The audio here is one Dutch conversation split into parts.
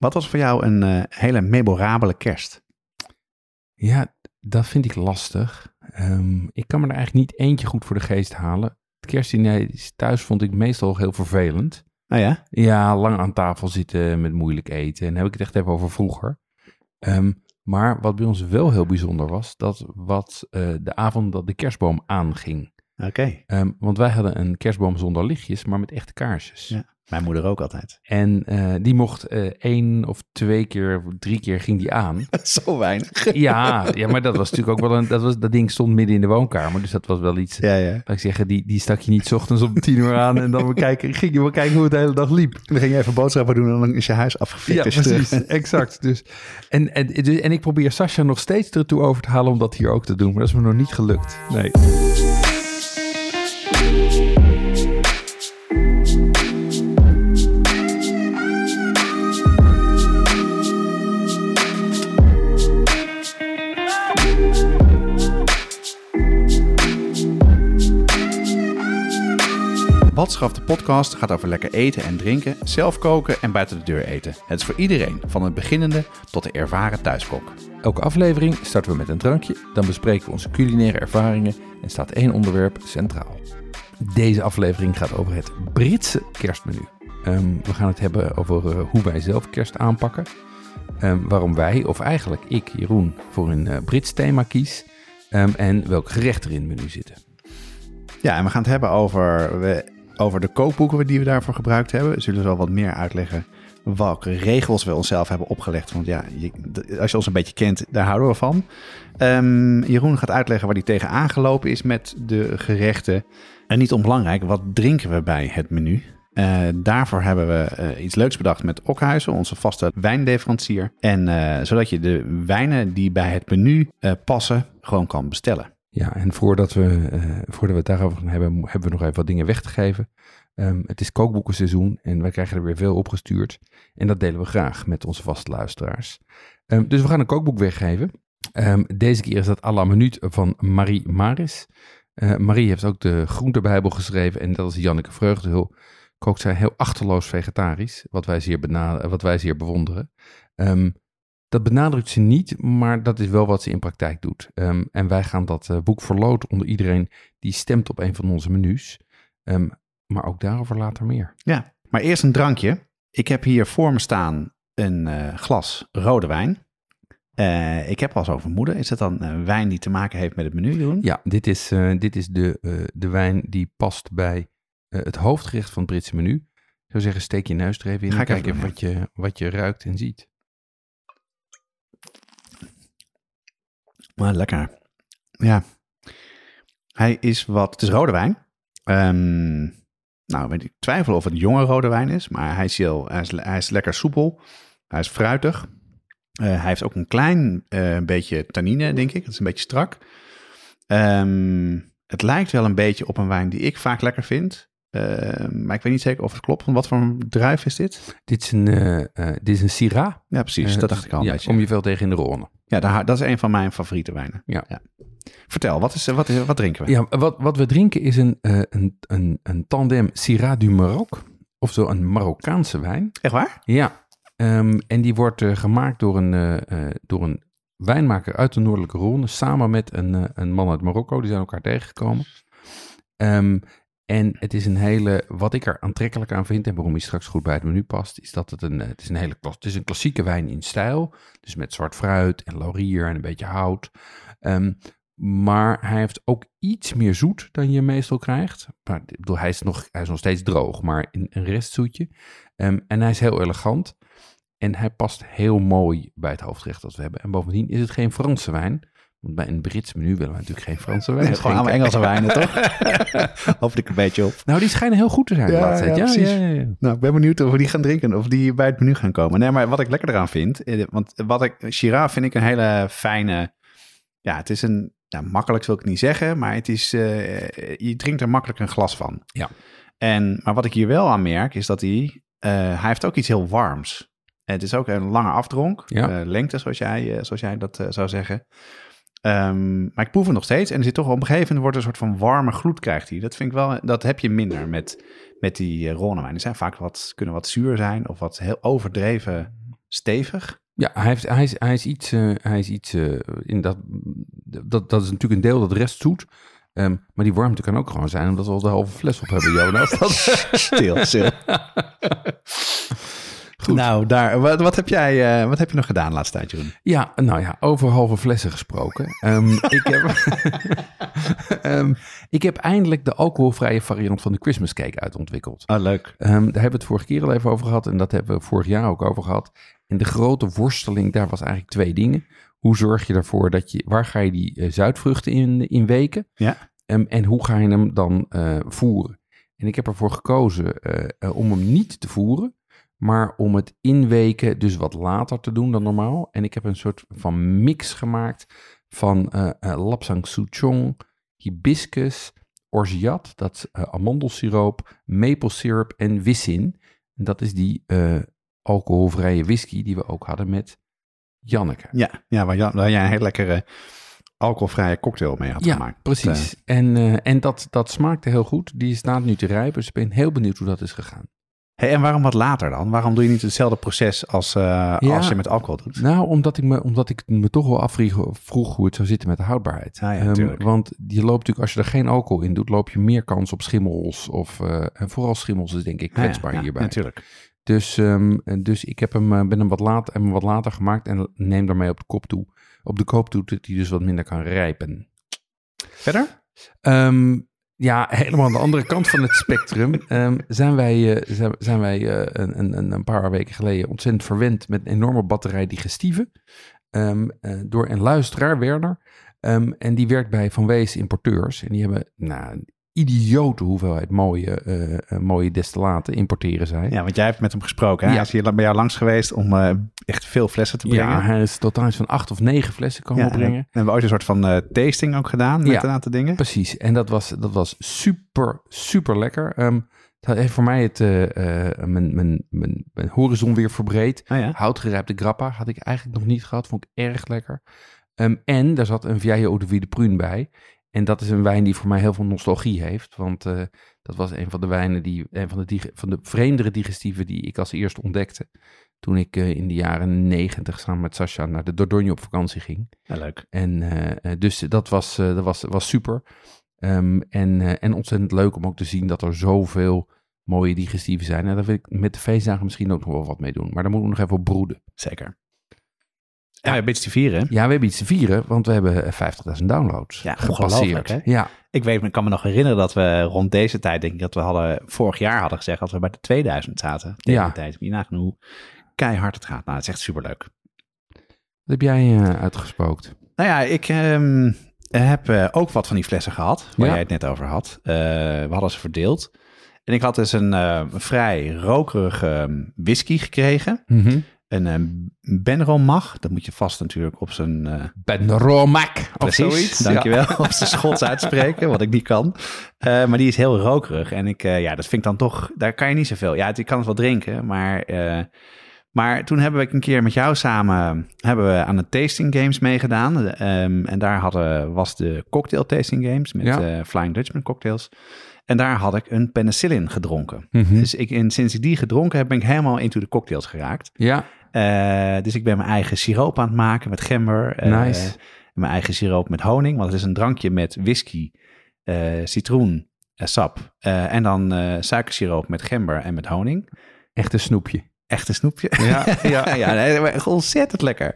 wat was voor jou een eh, hele memorabele kerst? Ja, dat vind ik lastig. Ehm, ik kan me er eigenlijk niet eentje goed voor de geest halen. Het kerstdiner thuis vond ik meestal heel vervelend. Oh ja? Ja, lang aan tafel zitten met moeilijk eten. En dan heb ik het echt even over vroeger. Ehm, maar wat bij ons wel heel bijzonder was, dat wat eh, de avond dat de kerstboom aanging. Oké. Ehm, want wij hadden een kerstboom zonder lichtjes, maar met echte kaarsjes. Ja. Mijn moeder ook altijd. En eh, die mocht eh, één of twee keer, drie keer ging die aan. Zo weinig. Ja, ja, maar dat was natuurlijk ook wel een, dat, was, dat ding stond midden in de woonkamer. Dus dat was wel iets, Ja, ja. laat ik zeggen, die, die stak je niet 's ochtends om tien uur aan. En dan we kijken, ging je wel kijken hoe het de hele dag liep. Dan ging je even boodschappen doen en dan is je huis afgefikt. Ja, terug precies. Exact. Dus, en, en, dus- en ik probeer Sascha nog steeds ertoe over te halen om dat hier ook te doen. Maar dat is me nog niet gelukt. Nee. Watschaf de podcast gaat over lekker eten en drinken, zelf koken en buiten de deur eten. Het is voor iedereen, van het beginnende tot de ervaren thuiskok. Elke aflevering starten we met een drankje. Dan bespreken we onze culinaire ervaringen. En staat één onderwerp centraal. Deze aflevering gaat over het Britse kerstmenu. Ehm, we gaan het hebben over eh, hoe wij zelf kerst aanpakken. Ehm, waarom wij, of eigenlijk ik, Jeroen, voor een eh, Brits thema kies. Ehm, en welke gerechten er in het menu zitten. Ja, en we gaan het hebben over, we, over de kookboeken die we daarvoor gebruikt hebben. We zullen wel wat meer uitleggen welke regels we onszelf hebben opgelegd. Want ja, als je ons een beetje kent, daar houden we van. Ehm, Jeroen gaat uitleggen waar hij tegen aangelopen is met de gerechten. En niet onbelangrijk, wat drinken we bij het menu? Eh, daarvoor hebben we eh, iets leuks bedacht met Okhuizen, onze vaste wijnleverancier. En eh, zodat je de wijnen die bij het menu passen, gewoon kan bestellen. Ja, en voordat we, eh, voordat we het daarover gaan hebben, hebben we nog even wat dingen weg te geven. Ehm, het is kookboekenseizoen en wij krijgen er weer veel opgestuurd. En dat delen we graag met onze vaste luisteraars. Ehm, dus we gaan een kookboek weggeven. Ehm, deze keer is dat à la minuut van Marie Maris. Eh, Marie heeft ook de groentebijbel geschreven en dat is Janneke Vreugdehul. Kookt zij heel achterloos vegetarisch, wat wij zeer, wat wij zeer bewonderen. Ehm, dat benadrukt ze niet, maar dat is wel wat ze in praktijk doet. Ehm, en wij gaan dat eh, boek verloten onder iedereen die stemt op een van onze menus. Ehm, maar ook daarover later meer. Ja, maar eerst een drankje. Ik heb hier voor me staan een eh, glas rode wijn. Eh, ik heb al zo vermoeden. Is het dan wijn die te maken heeft met het menu, Jeroen? Ja, dit is, dit is de, de wijn die past bij het hoofdgerecht van het Britse menu. Ik zou zeggen, steek je neus er even in Ga en kijk even doen, wat je, wat je ruikt en ziet. Maar lekker. Ja. Hij is wat... Het is rode wijn. Ehm, nou, ik twijfel of het jonge rode wijn is. Maar hij is, heel, hij is, hij is lekker soepel. Hij is fruitig. Eh, hij heeft ook een klein eh, beetje tannine, denk ik. Het is een beetje strak. Ehm, het lijkt wel een beetje op een wijn die ik vaak lekker vind. Ehm, maar ik weet niet zeker of het klopt. Want wat voor een druif is dit? Dit is een, eh, dit is een Syrah. Ja, precies. Eh, dat dacht ik al een ja, beetje. kom je veel tegen in de Rhône. Ja, daar- dat is een van mijn favoriete wijnen. Ja. Vertel, wat, is, wat, is, wat drinken we? Ja, wat, wat we drinken is een, een, een, een tandem Syrah du Maroc. Of zo een Marokkaanse wijn. Echt waar? Ja, ehm, en die wordt gemaakt door een, door een wijnmaker uit de Noordelijke Rhône. Samen met een, een man uit Marokko. Die zijn elkaar tegengekomen. Ehm, en het is een hele, wat ik er aantrekkelijk aan vind en waarom hij straks goed bij het menu past, is dat het een, eh, het is een hele het is een klassieke wijn in stijl. Dus met zwart fruit en laurier en een beetje hout. Ehm, maar hij heeft ook iets meer zoet dan je meestal krijgt. Ik bedoel, hij, is nog, hij is nog steeds droog, maar een, een restzoetje. Ehm, en hij is heel elegant. En hij past heel mooi bij het hoofdgerecht dat we hebben. En bovendien is het geen Franse wijn, Want bij een Brits menu willen we natuurlijk geen Franse wijn. Gewoon allemaal Engelse wijnen, toch? Hoop ik een beetje op. Nou, die schijnen heel goed te zijn. Ja, ja, ja, precies. ja. Nou, ik ben benieuwd of we die gaan drinken. Of die bij het menu gaan komen. Nee, maar wat ik lekker eraan vind. eh, Want wat ik, Shiraz vind ik een hele fijne... Ja, het is een... Nou, makkelijk wil ik het niet zeggen. Maar het is... eh, je drinkt er makkelijk een glas van. Ja. En, maar wat ik hier wel aan merk, is dat hij... eh, hij heeft ook iets heel warms. Het is ook een lange afdronk. Ja. lengte, zoals jij, zoals jij dat zou zeggen. Ehm, maar ik proef het nog steeds. En er zit toch op een gegeven moment wordt een soort van warme gloed krijgt hij. Dat vind ik wel, dat heb je minder met, met die uh, Rhônewijn. Die zijn vaak wat, kunnen wat zuur zijn of wat heel overdreven stevig. Ja, hij, heeft, hij, is, hij is iets, eh, hij is iets eh, in dat, dat, dat is natuurlijk een deel dat de rest zoet. Ehm, maar die warmte kan ook gewoon zijn omdat we al de halve fles op hebben, Jonas. Dat, Stil, stil. Goed. Nou, daar, wat, wat, heb jij, uh, wat heb je nog gedaan de laatste tijd, Jeroen? Ja, nou ja, over halve flessen gesproken. Um, ik, heb, um, ik heb eindelijk de alcoholvrije variant van de Christmas cake uitontwikkeld. Ah, leuk. Um, daar hebben we het vorige keer al even over gehad en dat hebben we vorig jaar ook over gehad. En de grote worsteling daar was eigenlijk twee dingen. Hoe zorg je ervoor dat je, waar ga je die uh, zuidvruchten in, in weken? Ja. En hoe ga je hem dan uh, voeren? En ik heb ervoor gekozen om hem niet te voeren maar om het inweken dus wat later te doen dan normaal. En ik heb een soort van mix gemaakt van uh, uh, lapsang souchong, hibiscus, orgeat, dat is uh, amandelsiroop, maple syrup en wissin. En dat is die alcoholvrije whisky die we ook hadden met Janneke. Ja, ja waar, Jan, waar jij een hele lekkere alcoholvrije cocktail mee had ja, gemaakt. precies. En, en dat, dat smaakte heel goed. Die staat nu te rijpen, dus ik ben heel benieuwd hoe dat is gegaan. Hey, en waarom wat later dan? Waarom doe je niet hetzelfde proces als, uh, ja, als je met alcohol doet? Nou, omdat ik me, omdat ik me toch wel afvroeg hoe het zou zitten met de houdbaarheid. Ah, ja, um, want je loopt natuurlijk, als je er geen alcohol in doet, loop je meer kans op schimmels. Of uh, en vooral schimmels is denk ik kwetsbaar ah, ja, hierbij. Natuurlijk. Dus, um, dus ik heb hem, ben hem wat, laat, hem wat later gemaakt en neem daarmee op de kop toe. Op de koop toe dat hij dus wat minder kan rijpen. Verder? Um, ja, helemaal aan de andere kant van het spectrum um, zijn wij, uh, zijn, wij uh, een, een, een, paar weken geleden ontzettend verwend met een enorme batterij digestieven. Um, uh, door een luisteraar, Werner. Um, en die werkt bij Van Wees Importeurs. En die hebben nou, idiote hoeveelheid mooie, uh, mooie destillaten, importeren zij. Ja, want jij hebt met hem gesproken. Hè? Ja. Hij is hier bij jou langs geweest om uh, echt veel flessen te brengen. Ja, hij is totaal van acht of negen flessen komen ja, brengen. En we hebben ooit een soort van uh, tasting ook gedaan met ja, een aantal dingen. Precies, en dat was, dat was super, super lekker. Um, het heeft voor mij het, mijn, mijn, mijn, mijn horizon weer verbreed. Oh ja? Houtgerijpte grappa had ik eigenlijk nog niet gehad, vond ik erg lekker. Um, en daar zat een Vieille Eau de Vie de Prune bij. En dat is een wijn die voor mij heel veel nostalgie heeft. Want uh, dat was een van de wijnen die, een van de, van de vreemdere digestieven die ik als eerste ontdekte. Toen ik uh, in de jaren negentig samen met Sascha naar de Dordogne op vakantie ging. Ja, leuk. En uh, dus dat was, dat was, was super. Um, en, en ontzettend leuk om ook te zien dat er zoveel mooie digestieven zijn. En daar wil ik met de feestdagen misschien ook nog wel wat mee doen. Maar daar moeten we nog even op broeden. Zeker. Ja, we hebben iets te vieren. Ja, we hebben iets te vieren, want we hebben 50.000 downloads ja, gepasseerd. Hè? Ja. Ik weet, ik kan me nog herinneren dat we rond deze tijd, denk ik, dat we hadden vorig jaar hadden gezegd dat we bij de 2000 zaten. Tegen Ja. die tijd. Je nagaan hoe keihard het gaat. Nou, het is echt superleuk. Wat heb jij uh, uitgespookt? Nou ja, ik um, heb uh, ook wat van die flessen gehad, waar Ja. jij het net over had. Uh, we hadden ze verdeeld. En ik had dus een vrij rokerige whisky gekregen. Mm Een um, Benromag, dat moet je vast natuurlijk op zijn... Uh, Benromac of Precies, zoiets. dankjewel. Ja. Op zijn Schots uitspreken, wat ik niet kan. Uh, maar die is heel rokerig. En ik, uh, ja, dat vind ik dan toch... Daar kan je niet zoveel... Ja, ik kan het wel drinken, maar... Uh, maar toen hebben we een keer met jou samen... hebben we aan de tasting games meegedaan. Um, en daar hadden, was de cocktail tasting games... met Ja. Flying Dutchman cocktails. En daar had ik een penicillin gedronken. Mhm. Dus ik, en sinds ik die gedronken heb... ben ik helemaal into de cocktails geraakt. Ja, Uh, dus ik ben mijn eigen siroop aan het maken met gember. Uh, Nice. Mijn eigen siroop met honing. Want het is een drankje met whisky, uh, citroen, sap. eh, en dan suikersiroop met gember en met honing. echt een snoepje. Echt een snoepje. Ja, ja. ja, nee, ontzettend lekker.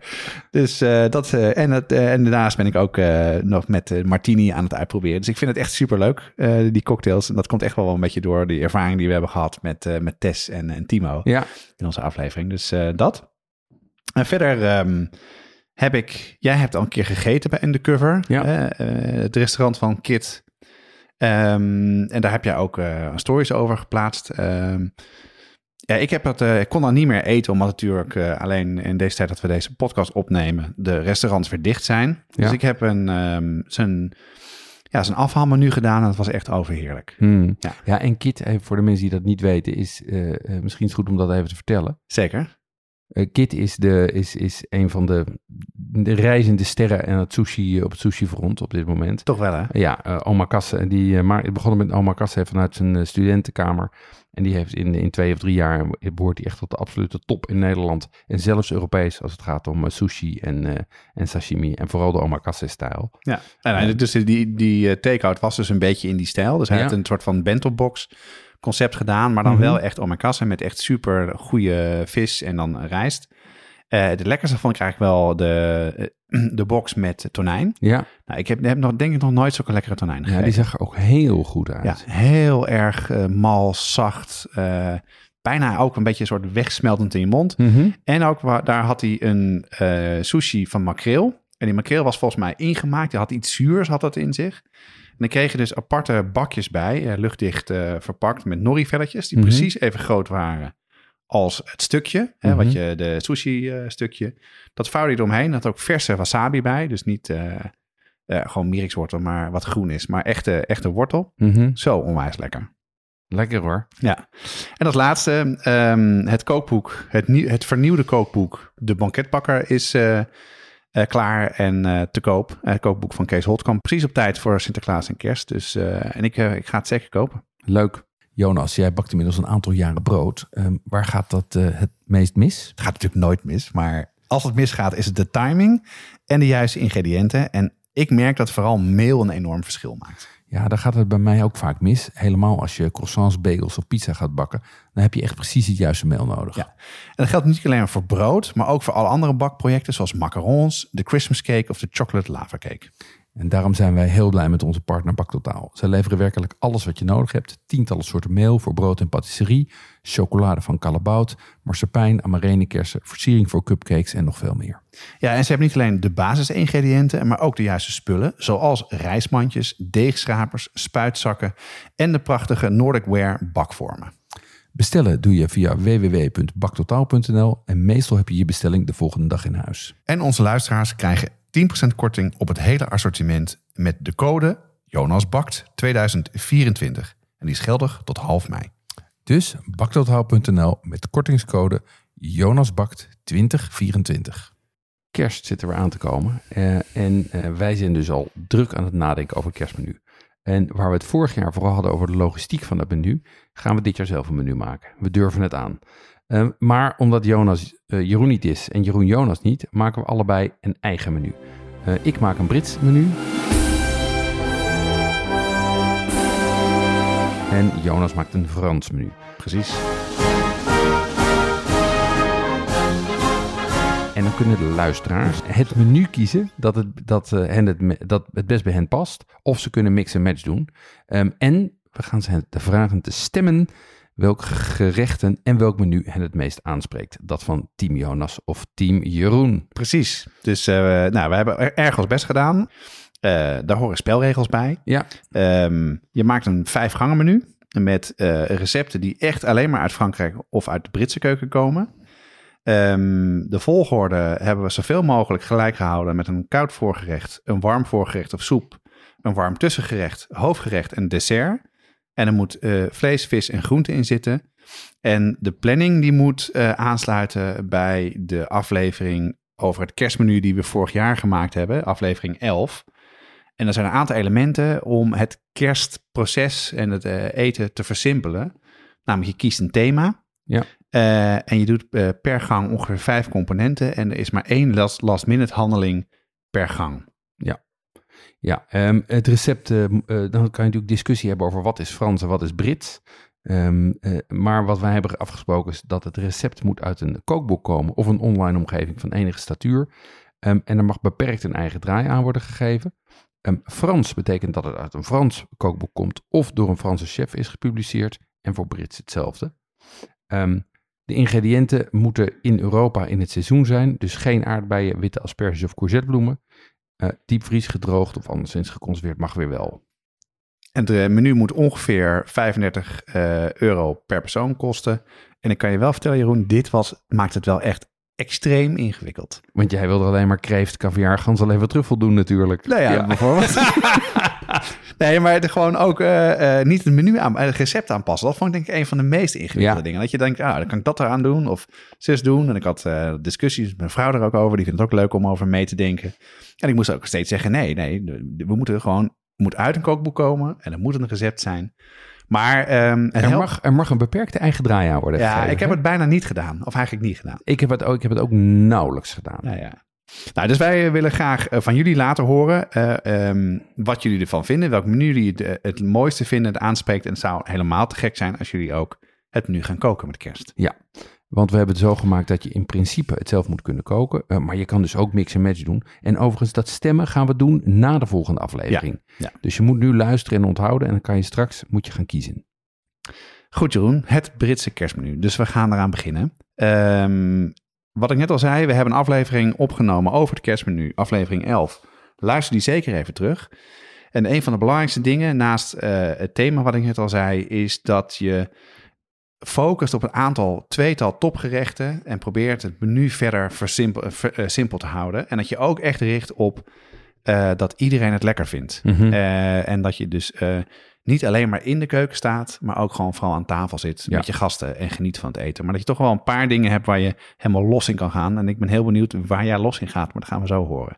Dus uh, dat, uh, en, het, uh, en daarnaast ben ik ook nog met martini aan het uitproberen. Dus ik vind het echt super leuk, die cocktails. En dat komt echt wel een beetje door die ervaring die we hebben gehad met, met Tess en, en Timo Ja, in onze aflevering. Dus dat. En verder um, heb ik, jij hebt al een keer gegeten bij Undercover, Ja. eh, het restaurant van Kit. Ehm, en daar heb jij ook eh, stories over geplaatst. Ehm, ja, ik, heb dat, eh, ik kon dan niet meer eten, omdat natuurlijk eh, alleen in deze tijd dat we deze podcast opnemen, de restaurants weer dicht zijn. Dus ik heb een, ehm, zijn, ja, zijn afhaalmenu gedaan en dat was echt overheerlijk. Hmm. Ja. Ja. en Kit, voor de mensen die dat niet weten, is eh, misschien is het goed om dat even te vertellen. Zeker. Eh, Kit is, de, is, is een van de, de reizende sterren aan het sushi, op het sushi-front op dit moment. Toch wel, hè? Ja, eh Omakase, die uh, begonnen met Omakase vanuit zijn studentenkamer. En die heeft in, in twee of drie jaar, behoort hij echt tot de absolute top in Nederland. En zelfs Europees als het gaat om sushi en, en sashimi. En vooral de Omakase-stijl. Ja, en, en dus die, die take-out was dus een beetje in die stijl. Dus hij Ja. heeft een soort van bento-box concept gedaan, maar dan Mhm. wel echt omakase met echt super goede vis en dan rijst. Eh de lekkerste vond ik eigenlijk wel de, eh, de box met tonijn. Ja, Nou, ik heb, heb nog, denk ik nog nooit zulke lekkere tonijn ja, gegeten. die zag er ook heel goed uit. Ja, heel erg eh, mal, zacht. eh, bijna ook een beetje een soort wegsmeltend in je mond. Mhm. En ook daar had hij een eh, sushi van makreel. En die makreel was volgens mij ingemaakt. Die had iets zuurs had dat in zich. En dan kreeg je dus aparte bakjes bij, eh, luchtdicht eh, verpakt met nori-velletjes. Die Mhm. precies even groot waren als het stukje, hè, wat Mhm. je, de sushi-stukje. dat vouwde je eromheen. Er had ook verse wasabi bij. Dus niet eh, eh, gewoon mierikswortel, maar wat groen is. Maar echte, echte wortel. Mhm. Zo onwijs lekker. Lekker hoor. Ja, en als laatste, ehm, het kookboek, het, het vernieuwde kookboek, De Banketbakker, is eh, eh, klaar en eh, te koop. Het kookboek van Kees Holtkamp, precies op tijd voor Sinterklaas en Kerst. Dus, en ik, ik ga het zeker kopen. Leuk. Jonas, jij bakt inmiddels een aantal jaren brood. Ehm, waar gaat dat het meest mis? Het gaat natuurlijk nooit mis, maar als het misgaat is het de timing en de juiste ingrediënten. En ik merk dat vooral meel een enorm verschil maakt. Ja, daar gaat het bij mij ook vaak mis. Helemaal als je croissants, bagels of pizza gaat bakken. Dan heb je echt precies het juiste meel nodig. Ja. En dat geldt niet alleen voor brood, maar ook voor alle andere bakprojecten zoals macarons, de Christmas cake of de chocolate lava cake. En daarom zijn wij heel blij met onze partner Baktotaal. Zij leveren werkelijk alles wat je nodig hebt. Tientallen soorten meel voor brood en patisserie. Chocolade van Callebaut, marsepein, amarenekersen, versiering voor cupcakes en nog veel meer. Ja, en ze hebben niet alleen de basisingrediënten, maar ook de juiste spullen, zoals rijstmandjes, deegschrapers, spuitzakken en de prachtige Nordic Ware bakvormen. Bestellen doe je via www.baktotaal.nl en meestal heb je je bestelling de volgende dag in huis. En onze luisteraars krijgen 10% korting op het hele assortiment met de code JonasBakt 2024. En die is geldig tot half mei. Dus baktotaal.nl met kortingscode JonasBakt2024. Kerst zit er weer aan te komen. eh, en eh, wij zijn dus al druk aan het nadenken over het kerstmenu. En waar we het vorig jaar vooral hadden over de logistiek van het menu, gaan we dit jaar zelf een menu maken. We durven het aan. Eh, maar omdat Jonas eh, Jeroen niet is en Jeroen Jonas niet, maken we allebei een eigen menu. Eh, ik maak een Brits menu. En Jonas maakt een Frans menu. Precies. En dan kunnen de luisteraars het menu kiezen dat het, dat, eh, hen het, dat het best bij hen past. Of ze kunnen mix en match doen. Ehm, en we gaan ze te vragen te stemmen welke gerechten en welk menu hen het meest aanspreekt. Dat van Team Jonas of Team Jeroen. Precies. Dus eh, nou, we hebben er- erg ons best gedaan. Eh, daar horen spelregels bij. Ja, Ehm, je maakt een vijf gangen menu met recepten die echt alleen maar uit Frankrijk of uit de Britse keuken komen. Ehm, de volgorde hebben we zoveel mogelijk gelijk gehouden met een koud voorgerecht, een warm voorgerecht of soep, een warm tussengerecht, hoofdgerecht en dessert. En er moet eh, vlees, vis en groente in zitten. En de planning die moet eh, aansluiten bij de aflevering over het kerstmenu die we vorig jaar gemaakt hebben, aflevering 11. En er zijn een aantal elementen om het kerstproces en het eh, eten te versimpelen. Namelijk, je kiest een thema. Ja. Eh, en je doet eh, per gang ongeveer vijf componenten. En er is maar één last, last minute handeling per gang. ja ehm, het recept, eh, dan kan je natuurlijk discussie hebben over wat is Frans en wat is Brits. Ehm, eh, maar wat wij hebben afgesproken is dat het recept moet uit een kookboek komen of een online omgeving van enige statuur. Ehm, en er mag beperkt een eigen draai aan worden gegeven. Frans betekent dat het uit een Frans kookboek komt of door een Franse chef is gepubliceerd. En voor Brits hetzelfde. Ehm, De ingrediënten moeten in Europa in het seizoen zijn. Dus geen aardbeien, witte asperges of courgettebloemen. Uh, diepvries, gedroogd of anderszins geconserveerd mag weer wel. En het menu moet ongeveer 35 uh, euro per persoon kosten. En ik kan je wel vertellen, Jeroen, dit was, maakt het wel echt extreem ingewikkeld. Want jij wilde alleen maar kreeft, caviar, gans alleen wat truffel doen natuurlijk. Nou ja, ja. bijvoorbeeld. nee, maar het gewoon ook uh, uh, niet het menu aan, het recept aanpassen. Dat vond ik denk ik een van de meest ingewikkelde dingen. Dat je denkt, ah, dan kan ik dat eraan doen of zus doen. En ik had uh, discussies met mijn vrouw er ook over. Die vindt het ook leuk om over mee te denken. En ik moest ook steeds zeggen, nee, nee, we moeten gewoon, moet uit een kookboek komen. En er moet een recept zijn. Maar um, er, mag, er mag een beperkte eigen draai aan worden Ja, gegeven, ik heb hè? het bijna niet gedaan. Of eigenlijk niet gedaan. Ik heb het ook, ik heb het ook nauwelijks gedaan. Nou ja. Nou, dus wij willen graag uh, van jullie laten horen uh, um, wat jullie ervan vinden. Welk menu jullie het, uh, het mooiste vinden, het aanspreekt. En het zou helemaal te gek zijn als jullie ook het menu gaan koken met kerst. Ja, want we hebben het zo gemaakt dat je in principe het zelf moet kunnen koken. Uh, maar je kan dus ook mix en match doen. En overigens, dat stemmen gaan we doen na de volgende aflevering. Ja, ja. Dus je moet nu luisteren en onthouden. En dan kan je straks moet je gaan kiezen. Goed Jeroen, het Britse kerstmenu. Dus we gaan eraan beginnen. Um, wat ik net al zei, we hebben een aflevering opgenomen over het kerstmenu, aflevering 11. Luister die zeker even terug. En een van de belangrijkste dingen naast uh, het thema wat ik net al zei, is dat je focust op een aantal tweetal topgerechten en probeert het menu verder versimpel, ver, uh, simpel te houden. En dat je ook echt richt op uh, dat iedereen het lekker vindt. Mhm. Mm -hmm. en dat je dus niet alleen maar in de keuken staat, maar ook gewoon vooral aan tafel zit Ja. met je gasten en geniet van het eten. Maar dat je toch wel een paar dingen hebt waar je helemaal los in kan gaan. En ik ben heel benieuwd waar jij los in gaat, maar dat gaan we zo horen.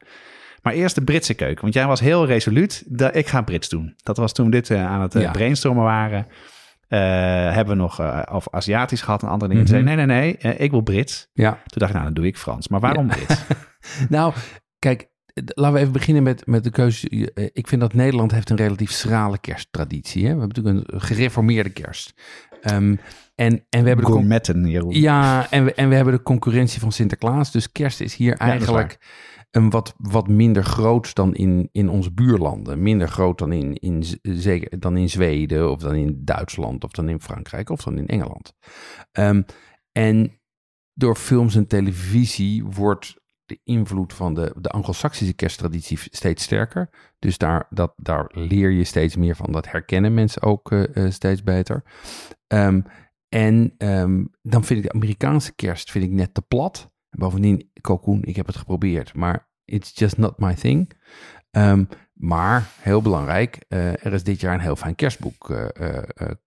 Maar eerst de Britse keuken, want jij was heel resoluut. Dat ik ga Brits doen. Dat was toen we dit uh, aan het Ja. brainstormen waren. Uh, hebben we nog uh, over Aziatisch gehad en andere dingen. Toen zei ik, nee, nee, nee, uh, ik wil Brits. Ja, Toen dacht ik, nou, dan doe ik Frans. Maar waarom Ja. Brits? nou, kijk, laten we even beginnen met, met de keuze. Eh, Ik vind dat Nederland heeft een relatief schrale kersttraditie. Hè? We hebben natuurlijk een gereformeerde kerst. Ehm, en, en we hebben de Jeroen. Ja, en we, en we hebben de concurrentie van Sinterklaas. Dus kerst is hier is eigenlijk een wat, wat minder groot dan in, in onze buurlanden. Minder groot dan in, in, zeker, dan in Zweden of dan in Duitsland of dan in Frankrijk of dan in Engeland. Ehm, en door films en televisie wordt de invloed van de, de Anglo-Saxische kersttraditie steeds sterker. Dus daar, dat, daar leer je steeds meer van. Dat herkennen mensen ook eh, eh, steeds beter. Ehm, en ehm, dan vind ik de Amerikaanse kerst vind ik net te plat. Bovendien, cocoon, ik heb het geprobeerd, maar it's just not my thing. Ehm, maar, heel belangrijk, eh, er is dit jaar een heel fijn kerstboek,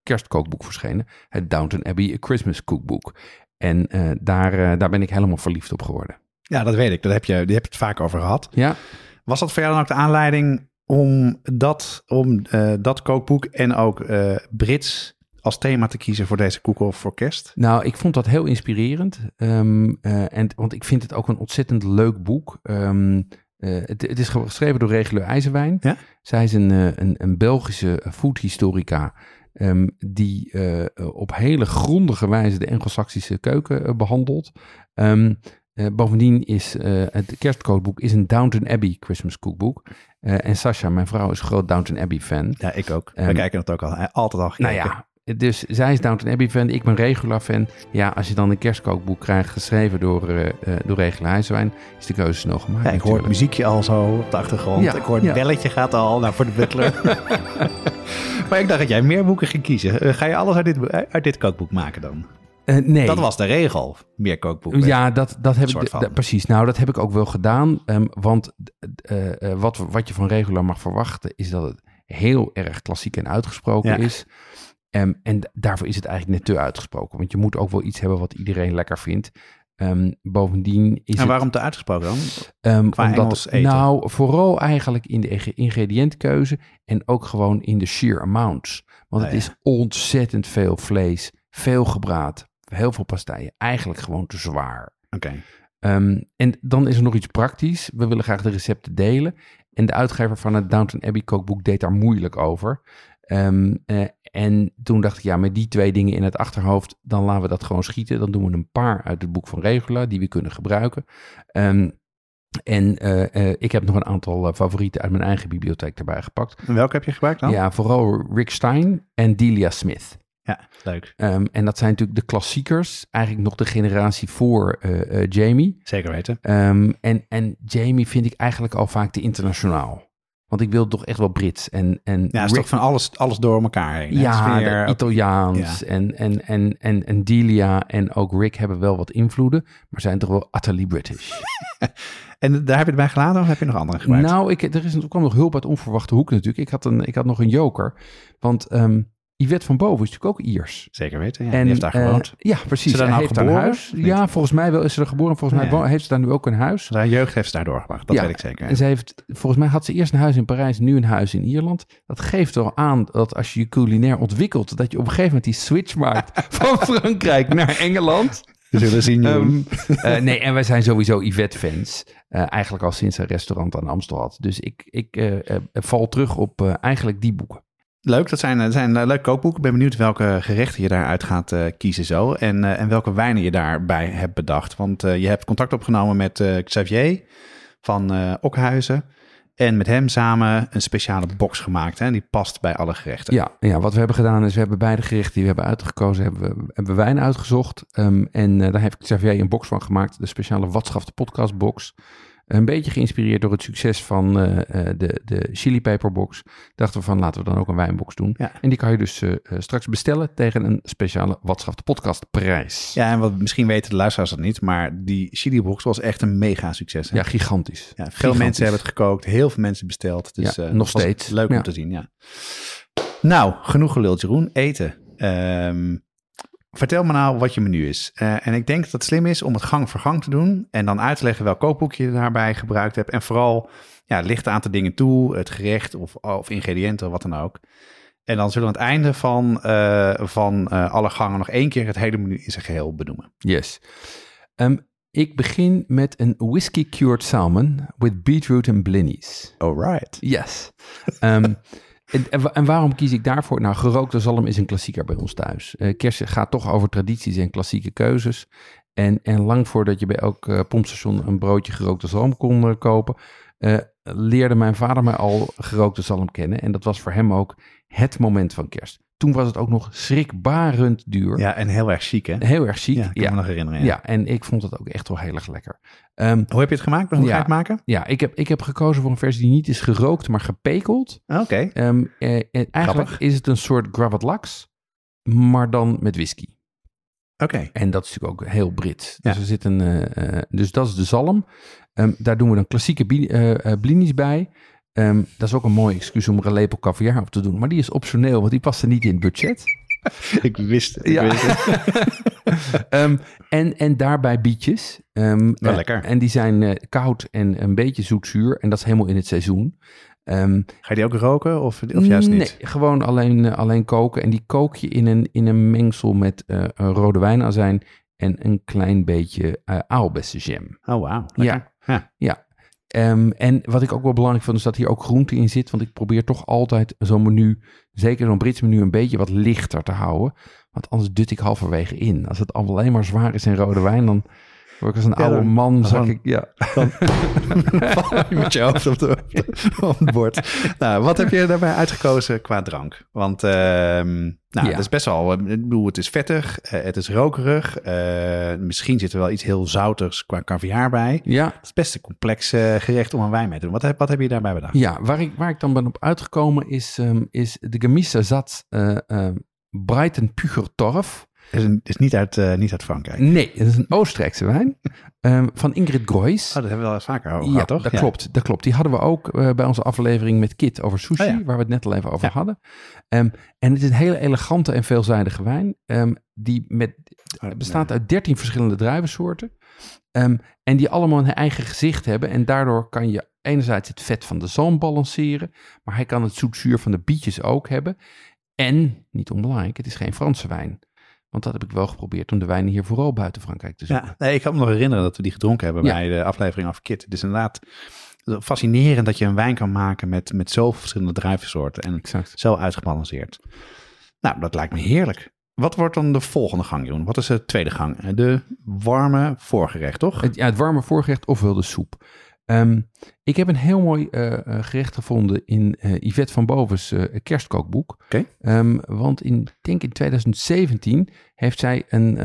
kerstkookboek verschenen. Het Downton Abbey A Christmas Cookbook. En daar, daar ben ik helemaal verliefd op geworden. Ja, dat weet ik. Daar heb je, daar heb je het vaak over gehad. Ja, Was dat voor jou dan ook de aanleiding om dat, om, uh, dat kookboek en ook uh, Brits als thema te kiezen voor deze koek voor kerst? Nou, ik vond dat heel inspirerend. Um, uh, en, want ik vind het ook een ontzettend leuk boek. Um, het, het, is geschreven door Reguleur IJzerwijn. Ja? Zij is een, een, een Belgische foodhistorica. Um, die uh, op hele grondige wijze de Engels-Saxische keuken uh, behandelt. Um, uh, bovendien is uh, het kerstkookboek is een Downton Abbey Christmas cookbook. Uh, en Sasha, mijn vrouw, is groot Downton Abbey fan. Ja, ik ook. Um, We kijken het ook al. Altijd al gekeken. Nou ja, dus zij is Downton Abbey fan, ik ben Regula fan. Ja, als je dan een kerstkookboek krijgt geschreven door, uh, door Regula is de keuze snel gemaakt. Ja, ik hoor het muziekje al zo op de achtergrond. Ja, ik hoor het ja. belletje gaat al nou, voor de butler. maar ik dacht dat jij meer boeken ging kiezen. Uh, ga je alles uit dit, uit dit kookboek maken dan? Uh, nee. Dat was de regel, meer kookboeken. Ja, dat, dat heb ik, d- precies. Nou, dat heb ik ook wel gedaan. Um, want uh, wat, wat je van Regula mag verwachten, is dat het heel erg klassiek en uitgesproken ja. is. Um, en daarvoor is het eigenlijk net te uitgesproken. Want je moet ook wel iets hebben wat iedereen lekker vindt. Um, bovendien is en waarom het, te uitgesproken dan? Um, Qua omdat, Engels eten? Nou, vooral eigenlijk in de ingrediëntkeuze en ook gewoon in de sheer amounts. Want het ja. is ontzettend veel vlees, veel gebraad, heel veel pastijen. Eigenlijk gewoon te zwaar. Oké. Okay. Um, en dan is er nog iets praktisch. We willen graag de recepten delen. En de uitgever van het Downton Abbey kookboek deed daar moeilijk over. Um, uh, en toen dacht ik, ja, met die twee dingen in het achterhoofd, dan laten we dat gewoon schieten. Dan doen we een paar uit het boek van Regula, die we kunnen gebruiken. Um, en uh, uh, ik heb nog een aantal favorieten uit mijn eigen bibliotheek erbij gepakt. En welke heb je gebruikt dan? Ja, vooral Rick Stein en Delia Smith. Ja, leuk. Ehm, en dat zijn natuurlijk de klassiekers. Eigenlijk nog de generatie voor eh, eh, Jamie. Zeker weten. Ehm, en, en Jamie vind ik eigenlijk al vaak te internationaal. Want ik wil toch echt wel Brits. En, en Ja, het is Rick- toch van alles, alles door elkaar heen. hè? ja, de Italiaans Ja. en, en, en, en, en Delia en ook Rick hebben wel wat invloeden, maar zijn toch wel utterly British. En daar heb je het bij gelaten of heb je nog andere gebruikt? nou, ik, er, is, er kwam nog hulp uit onverwachte hoek natuurlijk. Ik had, een, ik had nog een joker, want ehm Yvette van Boven is natuurlijk ook Iers. Zeker weten, ja. en, die heeft daar eh, gewoond. ja, precies. Ze daar nou heeft daar een geboren? huis. Ja, volgens mij wel is ze er geboren. Volgens mij Ja, heeft ze daar nu ook een huis. Haar jeugd heeft ze daar doorgebracht, dat Ja, weet ik zeker. En ze heeft, volgens mij had ze eerst een huis in Parijs, nu een huis in Ierland. Dat geeft wel aan dat als je je culinair ontwikkelt, dat je op een gegeven moment die switch maakt van Frankrijk naar Engeland. We zullen zien, eh, nee, en wij zijn sowieso Yvette-fans. Eh, eigenlijk al sinds haar restaurant aan Amstel had. Dus ik, ik val terug op eigenlijk die boeken. Leuk, dat zijn, dat zijn eh, leuke kookboeken. Ik ben benieuwd welke gerechten je daaruit gaat eh, kiezen zo. En, eh, en welke wijnen je daarbij hebt bedacht. Want eh, je hebt contact opgenomen met eh, Xavier van eh Okhuizen. En met hem samen een speciale box gemaakt. Hè? Die past bij alle gerechten. Ja, ja, wat we hebben gedaan is, we hebben beide gerechten die we hebben uitgekozen, hebben we, hebben wijn uitgezocht. Ehm, en eh, daar heeft Xavier een box van gemaakt, de speciale Watschaf de podcast box. Een beetje geïnspireerd door het succes van eh, eh, de, de chili paper box. Dachten we van, laten we dan ook een wijnbox doen. Ja. En die kan je dus eh, straks bestellen tegen een speciale Watschaf de podcast prijs. Ja, en wat misschien weten de luisteraars dat niet. Maar die chili box was echt een mega succes. Hè? Ja, gigantisch. Ja, veel Gigantisch. mensen hebben het gekookt, heel veel mensen besteld. Dus Ja, nog steeds. Leuk om te zien, ja. Nou, genoeg geluld, Jeroen. Eten. Ehm, vertel me nou wat je menu is. Eh, en ik denk dat het slim is om het gang voor gang te doen. En dan uit te leggen welk kookboek je daarbij gebruikt hebt. En vooral ja, licht een aantal dingen toe. Het gerecht of, of ingrediënten wat dan ook. En dan zullen we aan het einde van, eh, van eh, alle gangen nog één keer het hele menu in zijn geheel benoemen. Yes. Ehm, ik begin met een whisky cured salmon with beetroot en blinnies. Alright. Yes. Ehm, en, en wa- en waarom kies ik daarvoor? Nou, gerookte zalm is een klassieker bij ons thuis. Eh kersen gaat toch over tradities en klassieke keuzes. En, en lang voordat je bij elk eh, pompstation een broodje gerookte zalm kon eh, kopen, leerde mijn vader mij al gerookte zalm kennen. En dat was voor hem ook het moment van kerst. Toen was het ook nog schrikbarend duur. Ja, en heel erg chic, hè? Heel erg chic. Ja, ik kan ja. me nog herinneren. Ja, en ik vond het ook echt wel heel erg lekker. Ehm, Hoe heb je het gemaakt? Hoe ga je Ja. het maken? ja, ik heb, ik heb gekozen voor een versie die niet is gerookt, maar gepekeld. Oké. Ehm, eh, en eigenlijk Grappig. is het een soort gravat lax, maar dan met whisky. Oké. En dat is natuurlijk ook heel Brits. Ja. Dus, er zit een, eh, eh, dus dat is de zalm. Ehm, daar doen we dan klassieke eh, eh, blinis bij. Ehm, dat is ook een mooi excuus om er een lepel caviar op te doen. Maar die is optioneel, want die past er niet in het budget. Ik wist het. ik Ja. wist het. Ehm, en, en daarbij bietjes. Ehm, Wel eh, lekker. En die zijn eh, koud en een beetje zoetzuur. En dat is helemaal in het seizoen. Ga je die ook roken of, of juist niet? Nee, gewoon alleen, eh, alleen koken. En die kook je in een, in een mengsel met rode wijnazijn en een klein beetje uh, aalbessenjam. Oh, wauw. Lekker. Ja. Ja. Ehm, en wat ik ook wel belangrijk vind, is dat hier ook groente in zit. Want ik probeer toch altijd zo'n menu, zeker zo'n Brits menu, een beetje wat lichter te houden. Want anders dut ik halverwege in. Als het alleen maar zwaar is in rode wijn, dan word ik als een Ja, oude dan- man. Dan- ik, ja. Val je met je hoofd op, de, op het bord. Nou, wat heb je daarbij uitgekozen qua drank? Want ehm, nou, Ja. dat is best wel... Ik bedoel, het is vettig, eh, het is rokerig. eh, misschien zit er wel iets heel zouters qua caviar bij. ja, Het is best een complex eh, gerecht om een wijn mee te doen. Wat heb, wat heb je daarbij bedacht? Ja, waar ik, waar ik dan ben op uitgekomen is, ehm, is de Gemische Zat Breiten Pugertorf. Het is, een- is niet, uit, eh, niet uit Frankrijk. Nee, het is een Oostenrijkse wijn ehm, van Ingrid Groys. Oh, dat hebben we wel eens vaker over ja, gehad, toch? dat klopt, dat klopt. Die hadden we ook eh, bij onze aflevering met Kit over sushi, Oh ja. waar we het net al even over hadden. Ehm, en het is een hele elegante en veelzijdige wijn, ehm, die met, Oh, bestaat uit 13 verschillende druivensoorten. En die allemaal een eigen gezicht hebben. En daardoor kan je enerzijds het vet van de zalm balanceren. Maar hij kan het zoetzuur van de bietjes ook hebben. En, niet onbelangrijk, het is geen Franse wijn. Want dat heb ik wel geprobeerd om de wijnen hier vooral buiten Frankrijk te zoeken. Ja, nee, ik kan me nog herinneren dat we die gedronken hebben Ja. bij de aflevering over Kit. Het is inderdaad fascinerend dat je een wijn kan maken met, met zoveel verschillende druivensoorten en Exact. zo uitgebalanceerd. Nou, dat lijkt me heerlijk. Wat wordt dan de volgende gang, Jeroen? Wat is de tweede gang? De warme voorgerecht, toch? Het, ja, het warme voorgerecht ofwel de soep. Ehm, ik heb een heel mooi eh, eh, gerecht gevonden in eh, Yvette van Boven's kerstkookboek. Oké. Ehm, want in, ik denk in 2017 heeft zij een,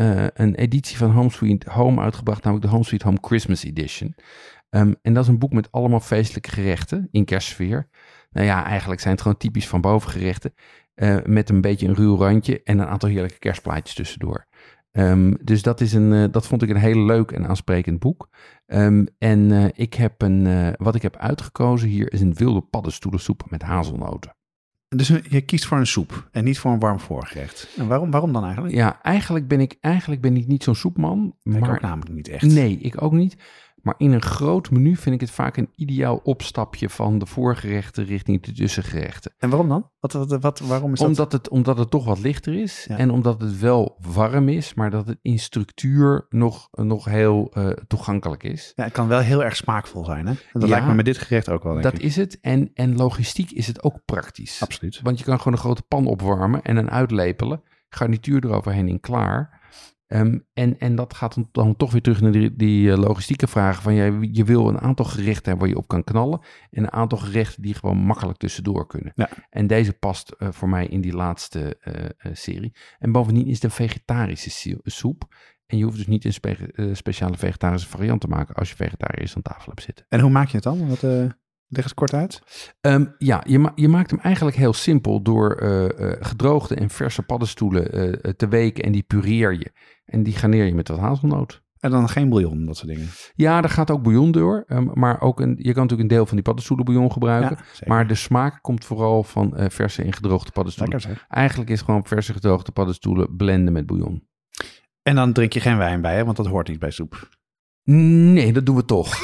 een editie van Home Sweet Home uitgebracht, namelijk de Home Sweet Home Christmas Edition. Ehm, en dat is een boek met allemaal feestelijke gerechten in kerstsfeer. Nou ja, eigenlijk zijn het gewoon typisch van boven gerechten. eh, met een beetje een ruw randje en een aantal heerlijke kerstplaatjes tussendoor. Dus dat, is een, dat vond ik een heel leuk en aansprekend boek. Ehm, en eh, ik heb een, eh, wat ik heb uitgekozen hier is een wilde paddenstoelensoep met hazelnoten. Dus je kiest voor een soep en niet voor een warm voorgerecht. En waarom, waarom dan eigenlijk? Ja, eigenlijk ben ik, eigenlijk ben ik niet zo'n soepman. Ik maar ook namelijk niet echt. Nee, ik ook niet. Maar in een groot menu vind ik het vaak een ideaal opstapje van de voorgerechten richting de tussengerechten. En waarom dan? Wat, wat, wat, waarom is dat? Omdat het, omdat het toch wat lichter is Ja. en omdat het wel warm is, maar dat het in structuur nog, nog heel eh, toegankelijk is. Ja, het kan wel heel erg smaakvol zijn, hè? En dat Ja, lijkt me met dit gerecht ook wel, denk Dat ik. is het. En, en logistiek is het ook praktisch. Absoluut. Want je kan gewoon een grote pan opwarmen en dan uitlepelen. Garnituur eroverheen en klaar. Ehm, en, en dat gaat dan, toch weer terug naar die, die eh, logistieke vragen. Van ja, je wil een aantal gerechten hebben waar je op kan knallen. En een aantal gerechten die gewoon makkelijk tussendoor kunnen. Ja. En deze past eh, voor mij in die laatste eh, serie. En bovendien is het een vegetarische soep. En je hoeft dus niet een spe- speciale vegetarische variant te maken als je vegetariërs aan tafel hebt zitten. En hoe maak je het dan? Wat, leg eens kort uit. Ehm, ja, je, ma- je maakt hem eigenlijk heel simpel door gedroogde en verse paddenstoelen te weken en die pureer je. En die garneer je met wat hazelnoot. En dan geen bouillon, dat soort dingen. Ja, daar gaat ook bouillon door, ehm, maar ook een, je kan natuurlijk een deel van die paddenstoelenbouillon gebruiken. Ja, maar de smaak komt vooral van eh, verse en gedroogde paddenstoelen. Lekker. Eigenlijk is gewoon verse gedroogde paddenstoelen blenden met bouillon. En dan drink je geen wijn bij, hè? want dat hoort niet bij soep. Nee, dat doen we toch.